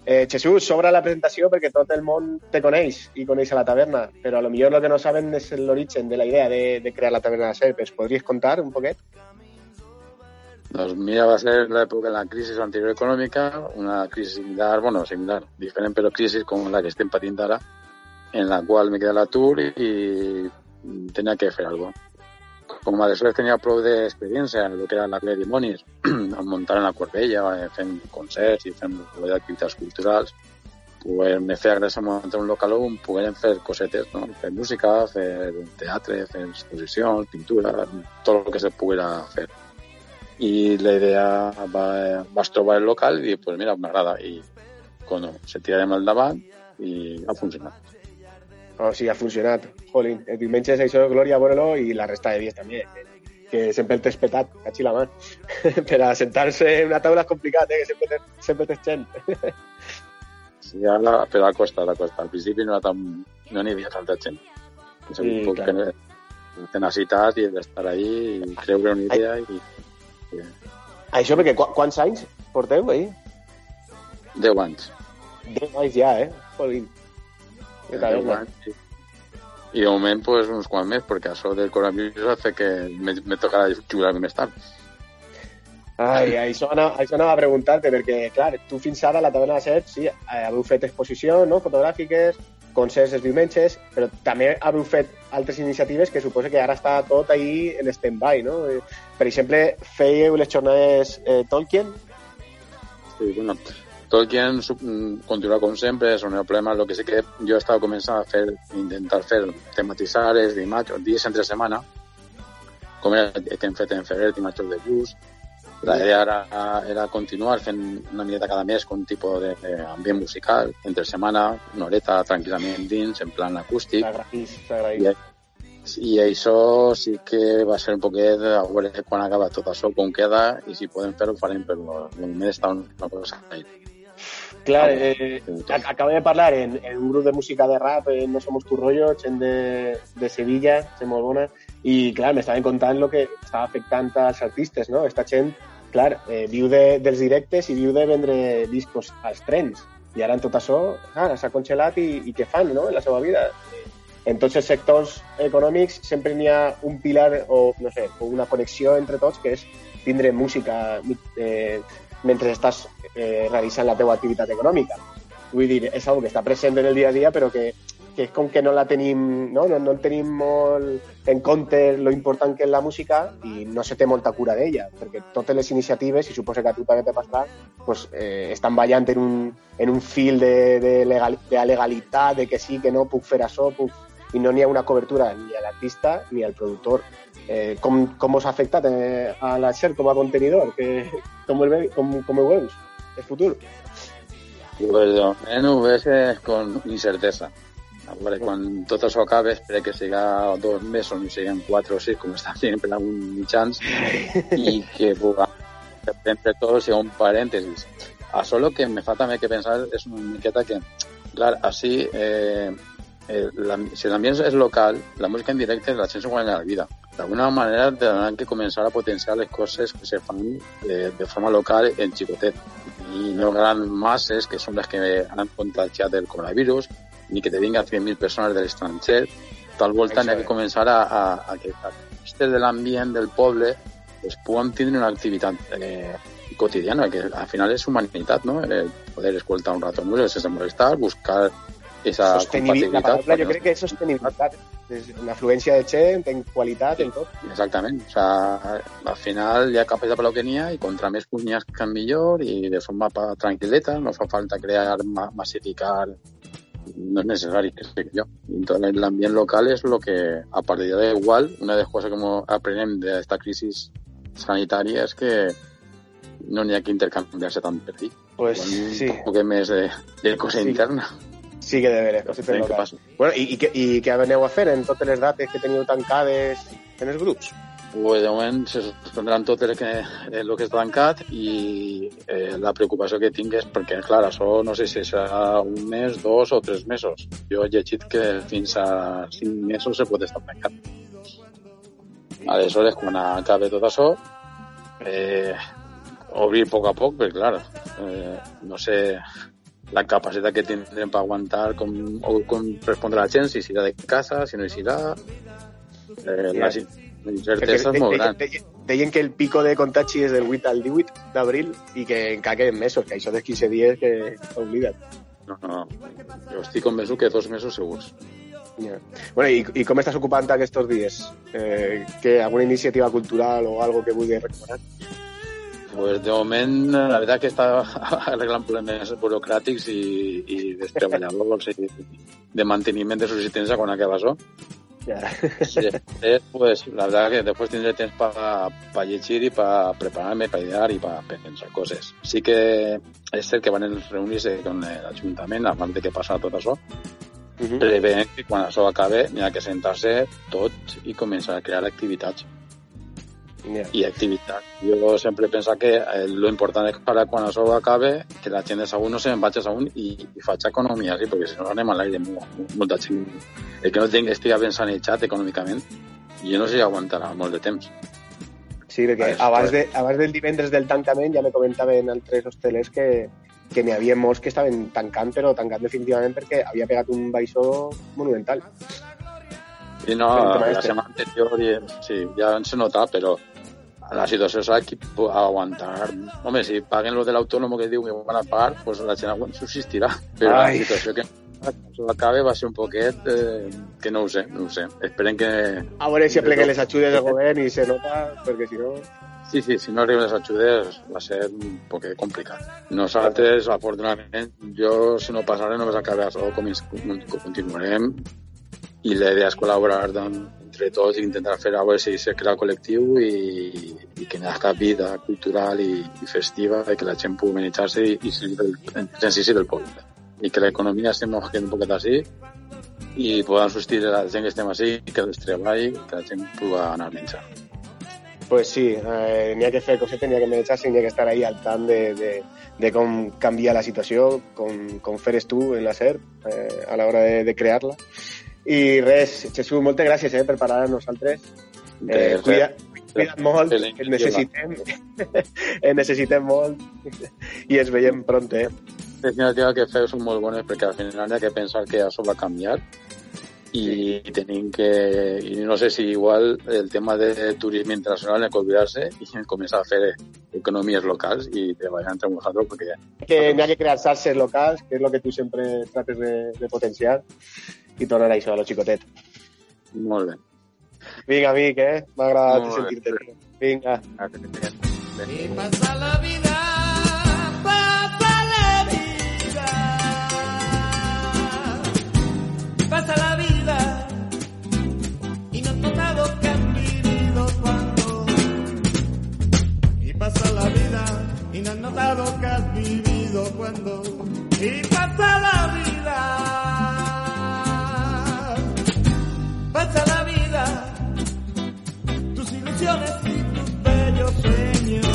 Eh, Jesús, s'obre la presentació perquè tot el món te coneix i coneix a la taverna, però a lo millor lo que no saben és l'origen de la idea de, de crear la taverna La Set. ¿Es podries contar un poquet? Doncs mira, va ser l'època de la crisi anterior econòmica, una crisi similar, bueno, similar, diferent, però crisi com la que estem patint ara, en la qual me quedé a l'atur i, i tenia que fer alguna cosa. Com aleshores tenia prou d'experiència en el que era la Clé Dimonis, muntar en la Corbella, fent concerts i fent activitats culturals, pues me feia gràcia muntar un local on poguérem fer cosetes, no? fer música, fer teatre, fer exposicions, pintura, tot el que se poguera fer. I la idea va, vas trobar el local i pues mira, m'agrada i bueno, se tirarem al davant i ha funcionat. O sigui, ha funcionat. Jolín, el diumenge és això, Glòria, bueno i la resta de dies també. Que, que sempre el tens petat, cachi la mà. per a sentar-se en una taula és complicat, eh? que sempre, te, sempre tens gent. sí, ara, però a costa, a costa. Al principi no, era tan, no n'hi havia tanta gent. Sí, un poc clar. tenacitat i d'estar ahí i creure una idea i... i... Això perquè qu quants anys porteu ahí? Deu anys. Deu anys ja, eh? Jolín. I de moment, pues, uns quants més, perquè això del coronavirus hace que me, me tocarà jubilar-me més tard. Ai, això anava, això anava a preguntar-te, perquè, clar, tu fins ara a la taverna de set, sí, haveu fet exposicions no? fotogràfiques, concerts els diumenges, però també haveu fet altres iniciatives que suposa que ara està tot ahí en stand-by, no? Per exemple, fèieu les jornades eh, Tolkien? Sí, bueno, Tolkien continua com sempre, és un problema. El que sí que jo estava començant a fer, intentar fer, tematitzar els dimarts, dies entre setmana, com era que hem fet en febrer, dimarts de blues. La idea era, era continuar fent una miqueta cada mes con un tipus d'ambient musical, entre setmana, una horeta tranquil·lament dins, en plan acústic. T'agraïs, t'agraïs. I, I això sí que va ser un poquet a veure quan acaba tot això, com queda, i si podem fer-ho, farem, però moment està una cosa ahí. Clar, eh, acabo de parlar en, en, un grup de música de rap, en No Somos Tu Rollo, gent de, de Sevilla, gent molt bona, i clar, m'estaven contant el que estava afectant als artistes, no? Esta gent, clar, eh, viu de, dels directes i viu de vendre discos als trens, i ara en tot això ah, s'ha congelat i, i què fan, no?, en la seva vida. En tots els sectors econòmics sempre n'hi ha un pilar o, no sé, una connexió entre tots que és tindre música eh, mentre estàs eh, realitzant la teva activitat econòmica. Vull dir, és una que està present en el dia a dia, però que, que és com que no la tenim, no? No, no tenim molt en compte lo important que és la música i no se té molta cura d'ella, perquè totes les iniciatives, i suposo que a tu també te passarà, pues, eh, estan ballant en un, en un fil de, de, legal, de legalitat, de que sí, que no, puc fer això, puc... i no n'hi ha una cobertura ni a l'artista ni al productor. Eh, com us ha afectat eh, a la SER com a contenidor? Que, com, el com ho veus? el futuro? Pues de moment ho con incertesa. A veure, quan tot això acabe, espero que siga dos mesos, no siguin quatre o sis, com estan dient per algun mitjans, i que puga sempre tot sigui un parèntesis. Això el que me fa també que pensar és una miqueta que, clar, així, eh, eh, la, si l'ambient és local, la música en directe la gent s'ho guanya la vida. D'alguna manera tindran que començar a potenciar les coses que se fan de, de forma local en xicotet i no gran masses que són les que han contagiat el coronavirus ni que te vinguin 100.000 persones de l'estranger tal volta n'hi ha que començar a, a, a que aquestes de l'ambient del poble pues, puguen tindre una activitat eh, quotidiana, que al final és humanitat, no? Eh, poder escoltar un rato música sense molestar, buscar esa sostenibilitat. La paraula jo crec que és sostenibilitat. Una afluència de gent, en qualitat, en tot. Exactament. O sea, al final hi ha capes de que n'hi ha i contra més punyes que millor i de forma tranquil·leta, no fa falta crear, massificar no es necesario, crec jo. Entonces, l'ambient local és lo que, a partir de igual, una de les coses que aprenem d'esta crisi sanitària és que no n'hi ha que intercanviar-se tant per dir. Pues, sí. Un poc més de, de cosa sí. interna. Sí que debe haver coses locals. Bueno, i, i, I què aneu a fer en totes les dates que teniu tancades en els grups? pues de moment se suspendran tot el que, el que està tancat i eh, la preocupació que tinc és perquè, clar, això no sé si serà un mes, dos o tres mesos. Jo he llegit que fins a cinc mesos se pot estar tancat. Aleshores, quan acabe tot això, eh, obrir a poc a poc, perquè, clar, eh, no sé la capacitat que tindrem per aguantar com, o com respondre a la gent, si serà de casa, si no serà... Eh, la, la incertesa és molt gran. De, de, deien que el pico de contagi és del 8 al 18 d'abril i que encara queden mesos, que això dels 15 dies que oblida't. No, no, jo estic convençut que dos mesos segurs. Yeah. Bueno, i, i com estàs ocupant aquests dies? Eh, que alguna iniciativa cultural o algo que vulguis recomanar? Pues de moment, la veritat que està arreglant problemes burocràtics i, i dels treballadors i de manteniment de subsistència quan acaba això. Ja. Sí, després, pues, la verdad que después tindré temps para pa llegir i para prepararme, para idear i para pensar coses. Sí que és cert que van reunir-se amb l'Ajuntament abans de que passa tot això, uh -huh. preveient que quan això acabe n'hi ha que sentar-se tots i començar a crear activitats. Yeah. I activitat. Jo sempre penso que eh, lo important és para quan això acabe que la de segur no se'n vagi a segur i, i faig economia, sí, perquè si no anem a l'aire molt, molta gent. El que no tinc estigui ben sanejat econòmicament, jo no sé si aguantarà molt de temps. Sí, perquè Pues, abans, de, abans del divendres del tancament ja me comentaven altres hostelers que, que n'hi havia molts que estaven tancant, però tancant definitivament perquè havia pegat un baixó monumental. I no, la setmana anterior i, sí, ja se nota, però la situació s'ha d'aguantar. Home, si paguen lo de l'autònom que diu que van a pagar, pues la gent subsistirà. Però Ai. la situació que això acabe va ser un poquet eh, que no ho sé, no ho sé. Esperem que... A veure si apleguen les ajudes del govern i se nota, perquè si no... Sí, sí, si no arriben les ajudes va ser un poquet complicat. Nosaltres, afortunadament, jo, si no passaré, només acabaré això, com continuarem i la idea és col·laborar doncs, entre tots i intentar fer a veure si se crea col·lectiu i, i que ha vida cultural i, i festiva i que la gent pugui organitzar-se i, i seguir el exercici del poble. I que l'economia estem mojant un poquet així i poden substituir la gent que estem així, que els treballi, que la gent pugui anar a menjar. Pues sí, eh, n'hi ha que fer cosetes, n'hi ha que menjar-se, n'hi ha que estar ahí al tant de, de, de com canvia la situació, com, com feres tu en la SER eh, a l'hora de, de crear-la. I res, Jesús, moltes gràcies eh, per parar amb nosaltres. Eh, cuida, cuida't molt, Que et necessitem, et necessitem molt. I ens veiem pront, eh? definitiva que feu són molt bones perquè al final hi ha que pensar que això va canviar i tenim que i no sé si igual el tema de turisme internacional hay que olvidarse i començar a fer economies locals i treballar entre nosaltres perquè Que n'hi ha que crear salses locals, que és el que tu sempre trates de, de potenciar, i tornar a això, a lo xicotet. molt bé. Vinga, amic, eh? M'ha agradat bé. sentir-te. Vinga. Y pasa la vida, pasa la vida, pasa la vida y no han notado que han vivido cuando. Y pasa la vida y no han notado que has vivido cuando. Y pasa la vida, pasa la vida, tus ilusiones y tus bellos sueños.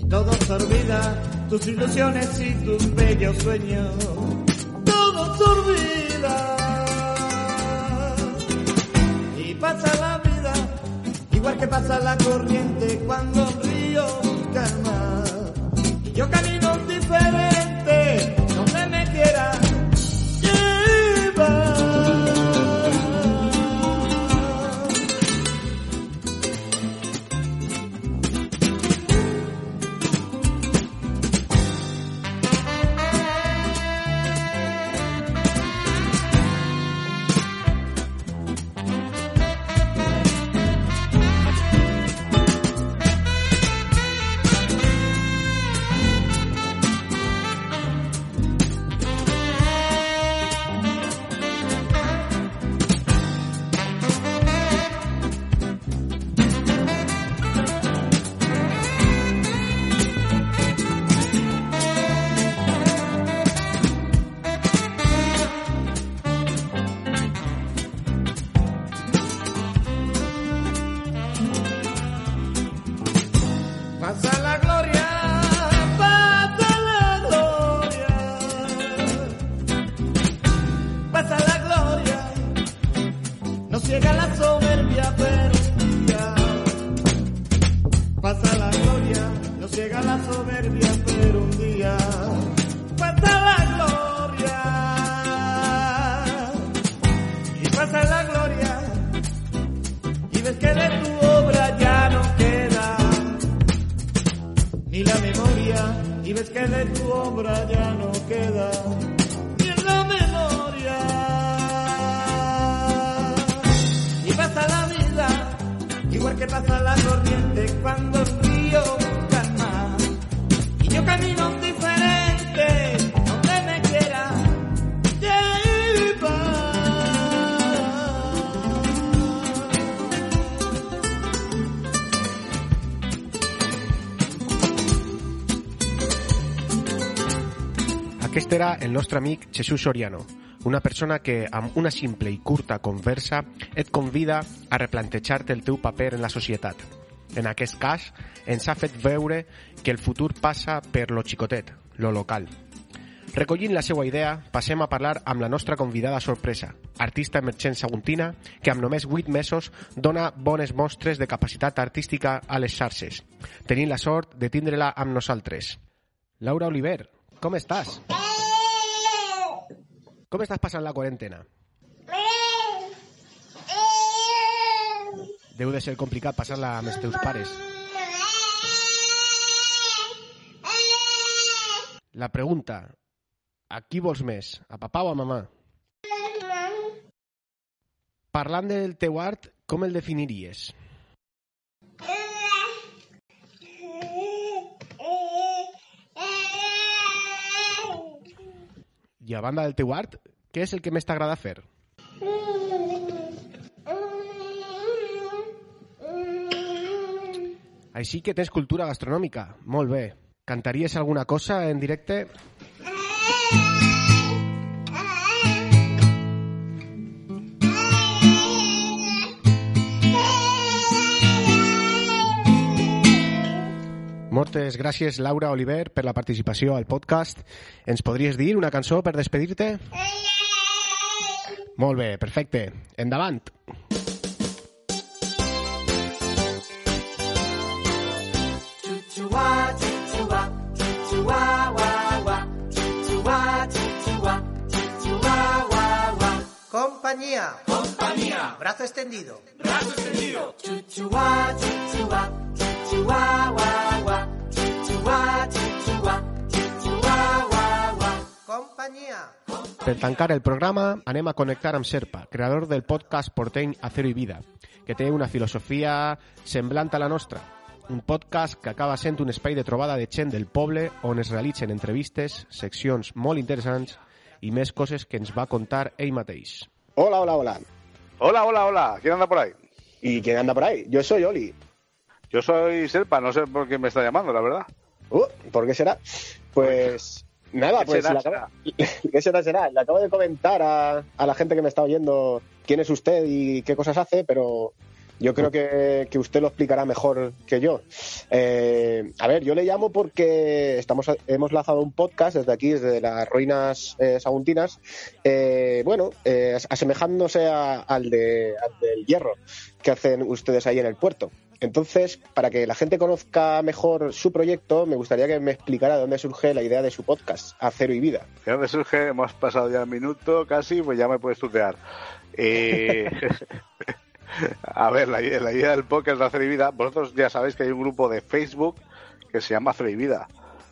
Y todo se olvida, tus ilusiones y tus bellos sueños. Todo se olvida. Y pasa la vida, igual que pasa la corriente cuando río mar. Y yo corriente cuando el río calma. Y yo camino diferente, donde me quiera. Aquest era el nostre amic Jesús Soriano, una persona que amb una simple i curta conversa et convida a replantejar-te el teu paper en la societat. En aquest cas, ens ha fet veure que el futur passa per lo xicotet, lo local. Recollint la seva idea, passem a parlar amb la nostra convidada sorpresa, artista emergent saguntina que amb només 8 mesos dona bones mostres de capacitat artística a les xarxes, tenint la sort de tindre-la amb nosaltres. Laura Oliver, com estàs? Com estàs passant la quarantena? Deu de ser complicat passar-la amb els teus pares. La pregunta, a qui vols més? A papà o a mamà? Parlant del teu art, com el definiries? I a banda del teu art, què és el que més t'agrada fer? Així que tens cultura gastronòmica. Molt bé. Cantaries alguna cosa en directe? Moltes gràcies, Laura Oliver, per la participació al podcast. Ens podries dir una cançó per despedir-te? Molt bé, perfecte. Endavant. Compañía. Brazo extendido. Brazo extendido. Chuchua, chuchua, chuchua, wa, wa. Chuchua, chuchua, chuchua, wa, wa. Compañía. Per tancar el programa, anem a connectar amb Serpa, creador del podcast porteny Acero i Vida, que té una filosofia semblant a la nostra. Un podcast que acaba sent un espai de trobada de gent del poble on es realitzen entrevistes, seccions molt interessants i més coses que ens va contar ell mateix. Hola, hola, hola. Hola, hola, hola. ¿Quién anda por ahí? ¿Y quién anda por ahí? Yo soy Oli. Yo soy Serpa, no sé por qué me está llamando, la verdad. Uh, ¿Por qué será? Pues nada, ¿Qué pues será, acabo- ¿qué será, será? Le acabo de comentar a, a la gente que me está oyendo quién es usted y qué cosas hace, pero yo creo que, que usted lo explicará mejor que yo. Eh, a ver, yo le llamo porque estamos hemos lanzado un podcast desde aquí, desde las ruinas eh, saguntinas, eh, bueno, eh, asemejándose a- al, de, al del hierro que hacen ustedes ahí en el puerto. Entonces, para que la gente conozca mejor su proyecto, me gustaría que me explicara de dónde surge la idea de su podcast, Acero y Vida. ¿De dónde surge? Hemos pasado ya el minuto casi, pues ya me puedes tutear. Eh, a ver, la, idea- la idea del podcast de Hacer y Vida, vosotros ya sabéis que hay un grupo de Facebook que se llama Hacer y Vida.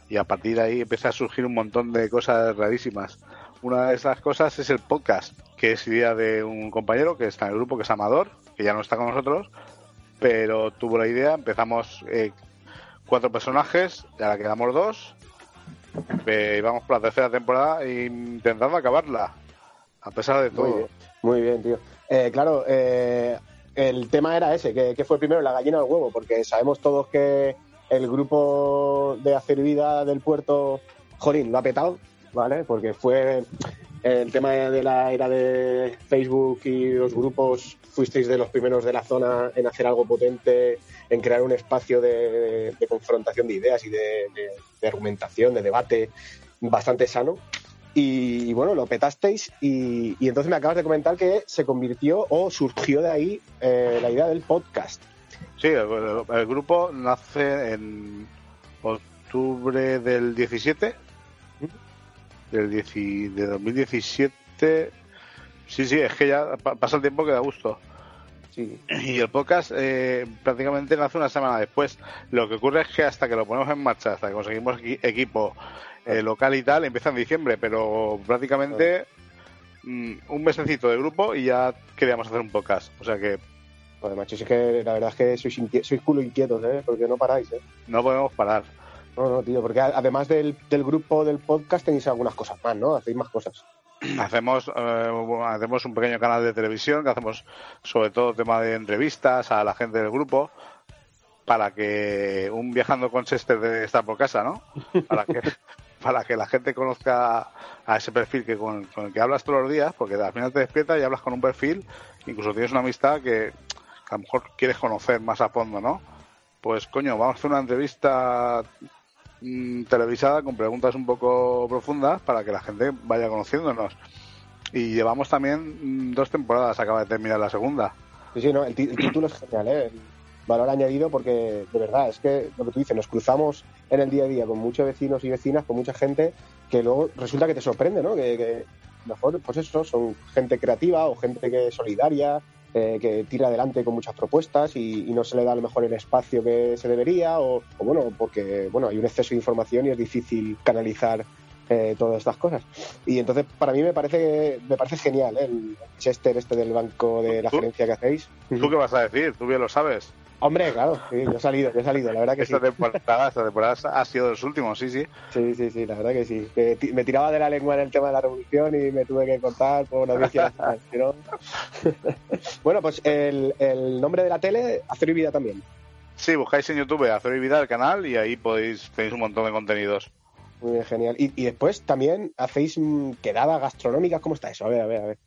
Y a partir de ahí empieza a surgir un montón de cosas rarísimas. Una de esas cosas es el podcast, que es idea de un compañero que está en el grupo, que es Amador, que ya no está con nosotros, pero tuvo la idea, empezamos eh, cuatro personajes, y ahora quedamos dos, eh, vamos por la tercera temporada e intentando acabarla, a pesar de Muy todo. bien, muy bien, tío. Eh, claro, eh, el tema era ese, que, fue primero la gallina o el huevo, porque sabemos todos que el grupo de Hacer Vida del puerto, jolín, lo ha petado, ¿vale? Porque fue el tema de la era de Facebook y los grupos, fuisteis de los primeros de la zona en hacer algo potente, en crear un espacio de, confrontación de ideas y de argumentación, de debate bastante sano. Y, y bueno, lo petasteis y, y entonces me acabas de comentar que se convirtió o surgió de ahí eh, la idea del podcast. Sí, el, grupo nace en octubre del 17, del 10 de 2017. Sí, sí, es que ya pa- pasa el tiempo que da gusto. Sí. Y el podcast eh, prácticamente nace una semana después. Lo que ocurre es que hasta que lo ponemos en marcha, hasta que conseguimos equi- equipo eh, local y tal, empieza en diciembre, pero prácticamente mm, un mesecito de grupo y ya queríamos hacer un podcast. O sea que Joder, macho, es que la verdad es que sois, sois culo inquietos, ¿eh? Porque no paráis, ¿eh? no podemos parar. No, no, tío, porque además del, del grupo del podcast tenéis algunas cosas más, ¿no? Hacéis más cosas. Hacemos, eh, hacemos un pequeño canal de televisión que hacemos sobre todo tema de entrevistas a la gente del grupo para que un viajando con Chester de estar por casa, ¿no? Para que, para que la gente conozca a ese perfil que con, el que hablas todos los días, porque al final te despiertas y hablas con un perfil, incluso tienes una amistad que a lo mejor quieres conocer más a fondo, ¿no? Pues coño, vamos a hacer una entrevista mm, televisada con preguntas un poco profundas para que la gente vaya conociéndonos. Y llevamos también mm, dos temporadas, acaba de terminar la segunda. Sí, sí, no, el, el título es genial, ¿eh? Valor añadido porque, de verdad, es que lo que tú dices, nos cruzamos en el día a día con muchos vecinos y vecinas, con mucha gente, que luego resulta que te sorprende, ¿no? Que, que mejor, pues eso, son gente creativa o gente que es solidaria, eh, que tira adelante con muchas propuestas y, y no se le da a lo mejor el espacio que se debería o, o bueno, porque bueno, hay un exceso de información y es difícil canalizar eh, todas estas cosas. Y entonces para mí me parece me parece genial ¿eh? el Chester este del banco de la gerencia que hacéis. ¿Tú qué vas a decir? Tú bien lo sabes. Hombre, claro, sí, yo he salido, yo he salido, la verdad que Esta sí. temporada, esta temporada ha sido de los últimos, sí, sí. Sí, sí, sí, la verdad que sí. Que me tiraba de la lengua en el tema de la revolución y me tuve que cortar por audiencia nacional, si no- bueno, pues el, el nombre de la tele, Hacer y Vida también. Sí, buscáis en YouTube Hacer y Vida el canal y ahí podéis tenéis un montón de contenidos. Muy bien, genial. Y, y después también hacéis mm, quedadas gastronómicas, ¿cómo está eso? A ver, a ver, a ver.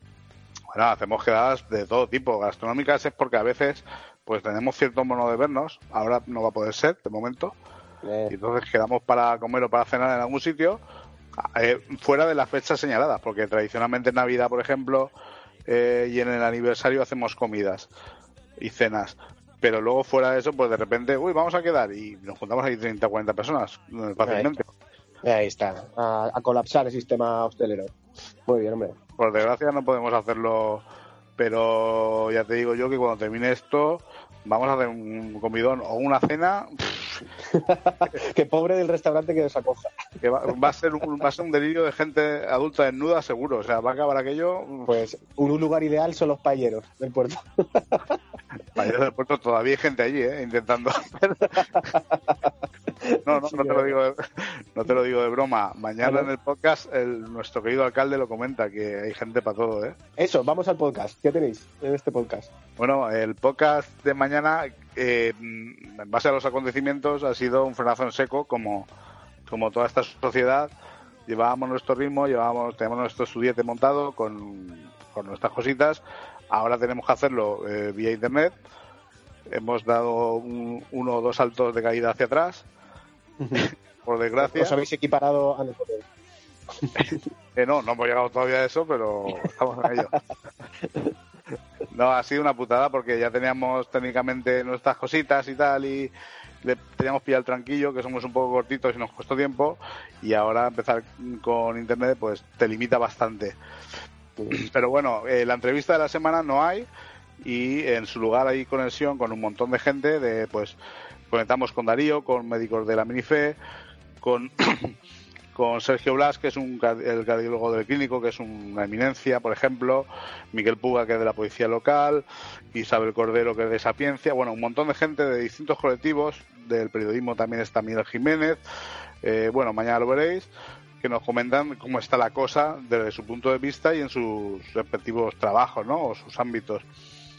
Bueno, hacemos quedadas de todo tipo. Gastronómicas es porque a veces pues tenemos cierto mono de vernos. Ahora no va a poder ser, de momento. Y entonces quedamos para comer o para cenar en algún sitio eh, fuera de las fechas señaladas. Porque tradicionalmente en Navidad, por ejemplo, eh, y en el aniversario hacemos comidas y cenas. Pero luego fuera de eso, pues de repente, uy, vamos a quedar y nos juntamos ahí 30 o 40 personas eh, fácilmente. Ahí está, a, a colapsar el sistema hostelero. Muy bien, hombre. Por desgracia no podemos hacerlo, pero ya te digo yo que cuando termine esto vamos a hacer un comidón o una cena que pobre del restaurante que os acoja. que va, va a ser un, va a ser un delirio de gente adulta desnuda seguro, o sea, va a acabar aquello Pues un lugar ideal son los payeros del puerto. ir del puerto todavía hay gente allí, ¿eh? intentando No, no, no te lo digo de, no te lo digo de broma. Mañana en el podcast el, nuestro querido alcalde lo comenta que hay gente para todo, ¿eh? Eso, vamos al podcast. ¿Qué tenéis en este podcast? Bueno, el podcast de mañana, eh, en base a los acontecimientos, ha sido un frenazo en seco, como, como toda esta sociedad. Llevábamos nuestro ritmo, llevábamos, tenemos nuestro estudiante montado con, con nuestras cositas. Ahora tenemos que hacerlo eh, vía internet. Hemos dado un- uno o dos saltos de caída hacia atrás, por desgracia. ¿Os habéis equiparado a nosotros? Eh, no, no hemos llegado todavía a eso, pero estamos en ello. No, ha sido una putada porque ya teníamos técnicamente nuestras cositas y tal y le teníamos pillado el tranquillo, que somos un poco cortitos y nos costó tiempo y ahora empezar con internet pues te limita bastante. Pero bueno, eh, la entrevista de la semana no hay y en su lugar hay conexión con un montón de gente de pues conectamos con Darío, con médicos de la Minife, con con Sergio Blas, que es un, el cardiólogo del clínico, que es una eminencia, por ejemplo, Miguel Puga, que es de la policía local, Isabel Cordero, que es de Sapiencia, bueno, un montón de gente de distintos colectivos, del periodismo también está Miguel Jiménez, eh, bueno, mañana lo veréis, que nos comentan cómo está la cosa desde su punto de vista y en sus respectivos trabajos, ¿no? O sus ámbitos.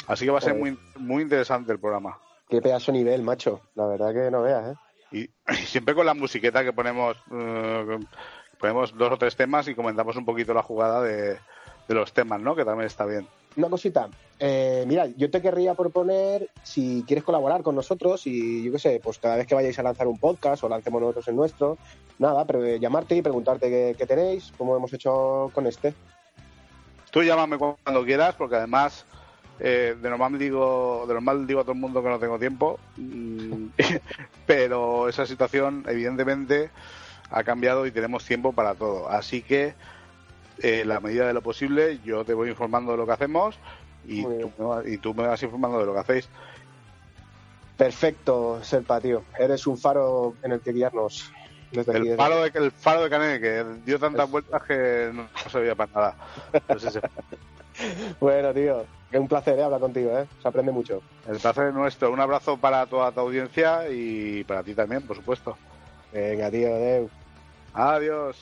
Así que va a ser muy, muy interesante el programa. Qué pedazo nivel, macho. La verdad que no veas, ¿eh? Y, y siempre con la musiqueta que ponemos, eh, ponemos dos o tres temas y comentamos un poquito la jugada de, de los temas, ¿no? Que también está bien. Una cosita. Eh, mira, yo te querría proponer, si quieres colaborar con nosotros y yo qué sé, pues cada vez que vayáis a lanzar un podcast o lancemos nosotros el nuestro, nada, pero eh, llamarte y preguntarte qué, qué tenéis, como hemos hecho con este. Tú llámame cuando quieras, porque además eh, de normal digo de normal digo a todo el mundo que no tengo tiempo, mm, pero esa situación evidentemente ha cambiado y tenemos tiempo para todo. Así que, eh, la medida de lo posible, yo te voy informando de lo que hacemos y tú, me vas- y tú me vas informando de lo que hacéis. Perfecto, Serpa, tío. Eres un faro en el que guiarnos. Desde aquí, El desde faro, aquí. de, el faro de Canet, que dio tantas vueltas que no, no servía para nada. Pues Bueno, tío, es un placer ¿eh? hablar contigo, ¿eh? Se aprende mucho. el placer es nuestro. Un abrazo para toda tu audiencia y para ti también, por supuesto. Venga, tío, adeu. Adiós.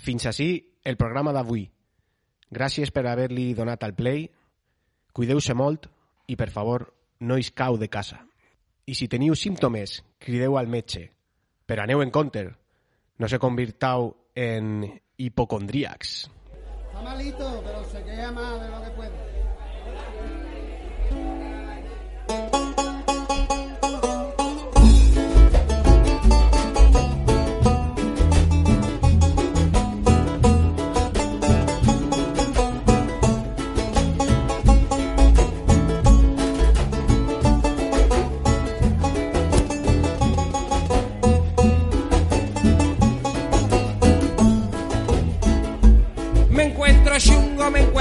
Fins així el programa d'avui. Gràcies per haver-li donat al play. Cuideu-se molt i, per favor, no iscau de casa. I si teniu símptomes, crideu al metge. Però aneu en compte. No se convirtau en hipocondríacs. Está malito, pero se queja más de lo que puede.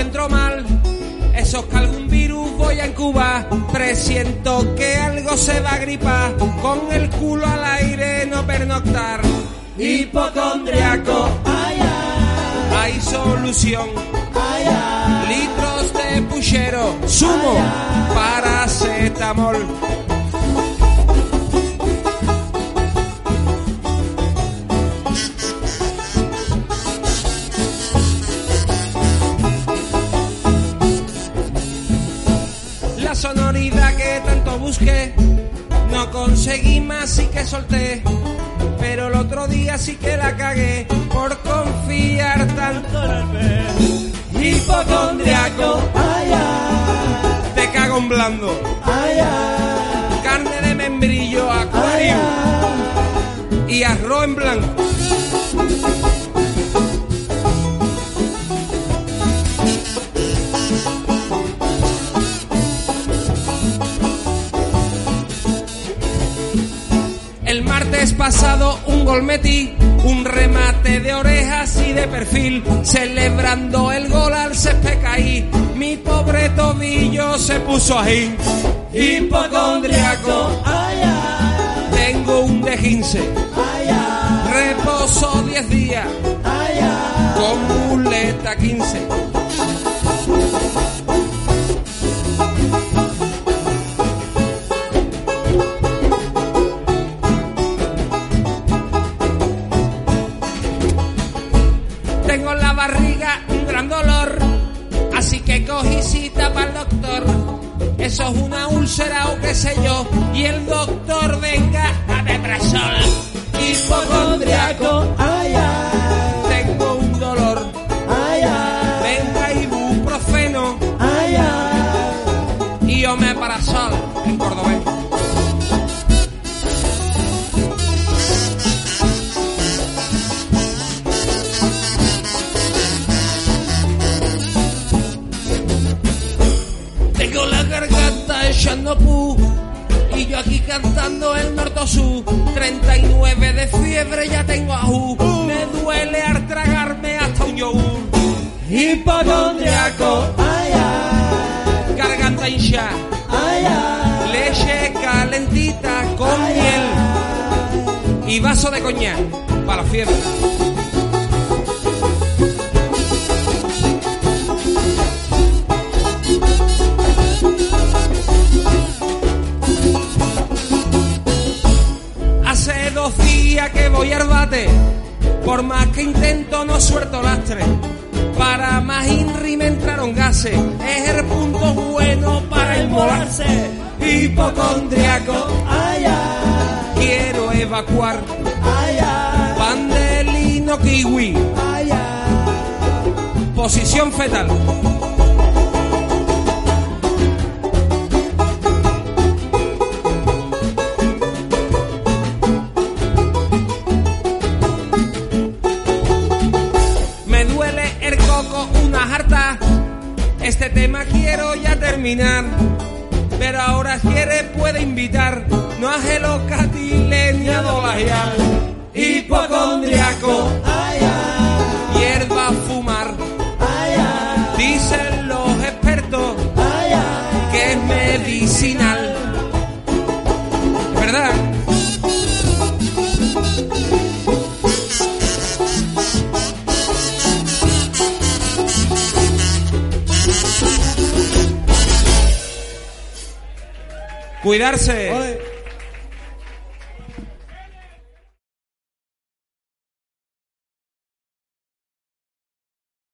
Encuentro mal. Eso es que algún virus voy a incubar. Presiento que algo se va a gripar. Con el culo al aire no pernoctar. Hipocondriaco. Hay solución. Litros de puchero. Sumo. Paracetamol. Conseguí más y que solté. Pero el otro día sí que la cagué por confiar tanto en el pez. Hipocondriaco, te cago en blando. Carne de membrillo, acuario y arroz en blanco. Pasado un gol metí, un remate de orejas y de perfil, celebrando el gol al césped caí. Mi pobre tobillo se puso ahí, hipocondriaco. Tengo un de 15, reposo 10 días, con muleta 15. El norte-sur. 39 de fiebre ya tengo ajú. Me duele al tragarme hasta un yogur. Hipocondriaco, garganta hincha, leche calentita con miel y vaso de coñac para la fiebre. Voy al bate, por más que intento no suelto lastre. Para más INRI me entraron gases, es el punto bueno para inmolarse. Hipocondriaco, quiero evacuar. Pandelino kiwi, posición fetal. Pero ahora quiere puede invitar. No a gelocatile ni a. Hipocondriaco. Cuidarse.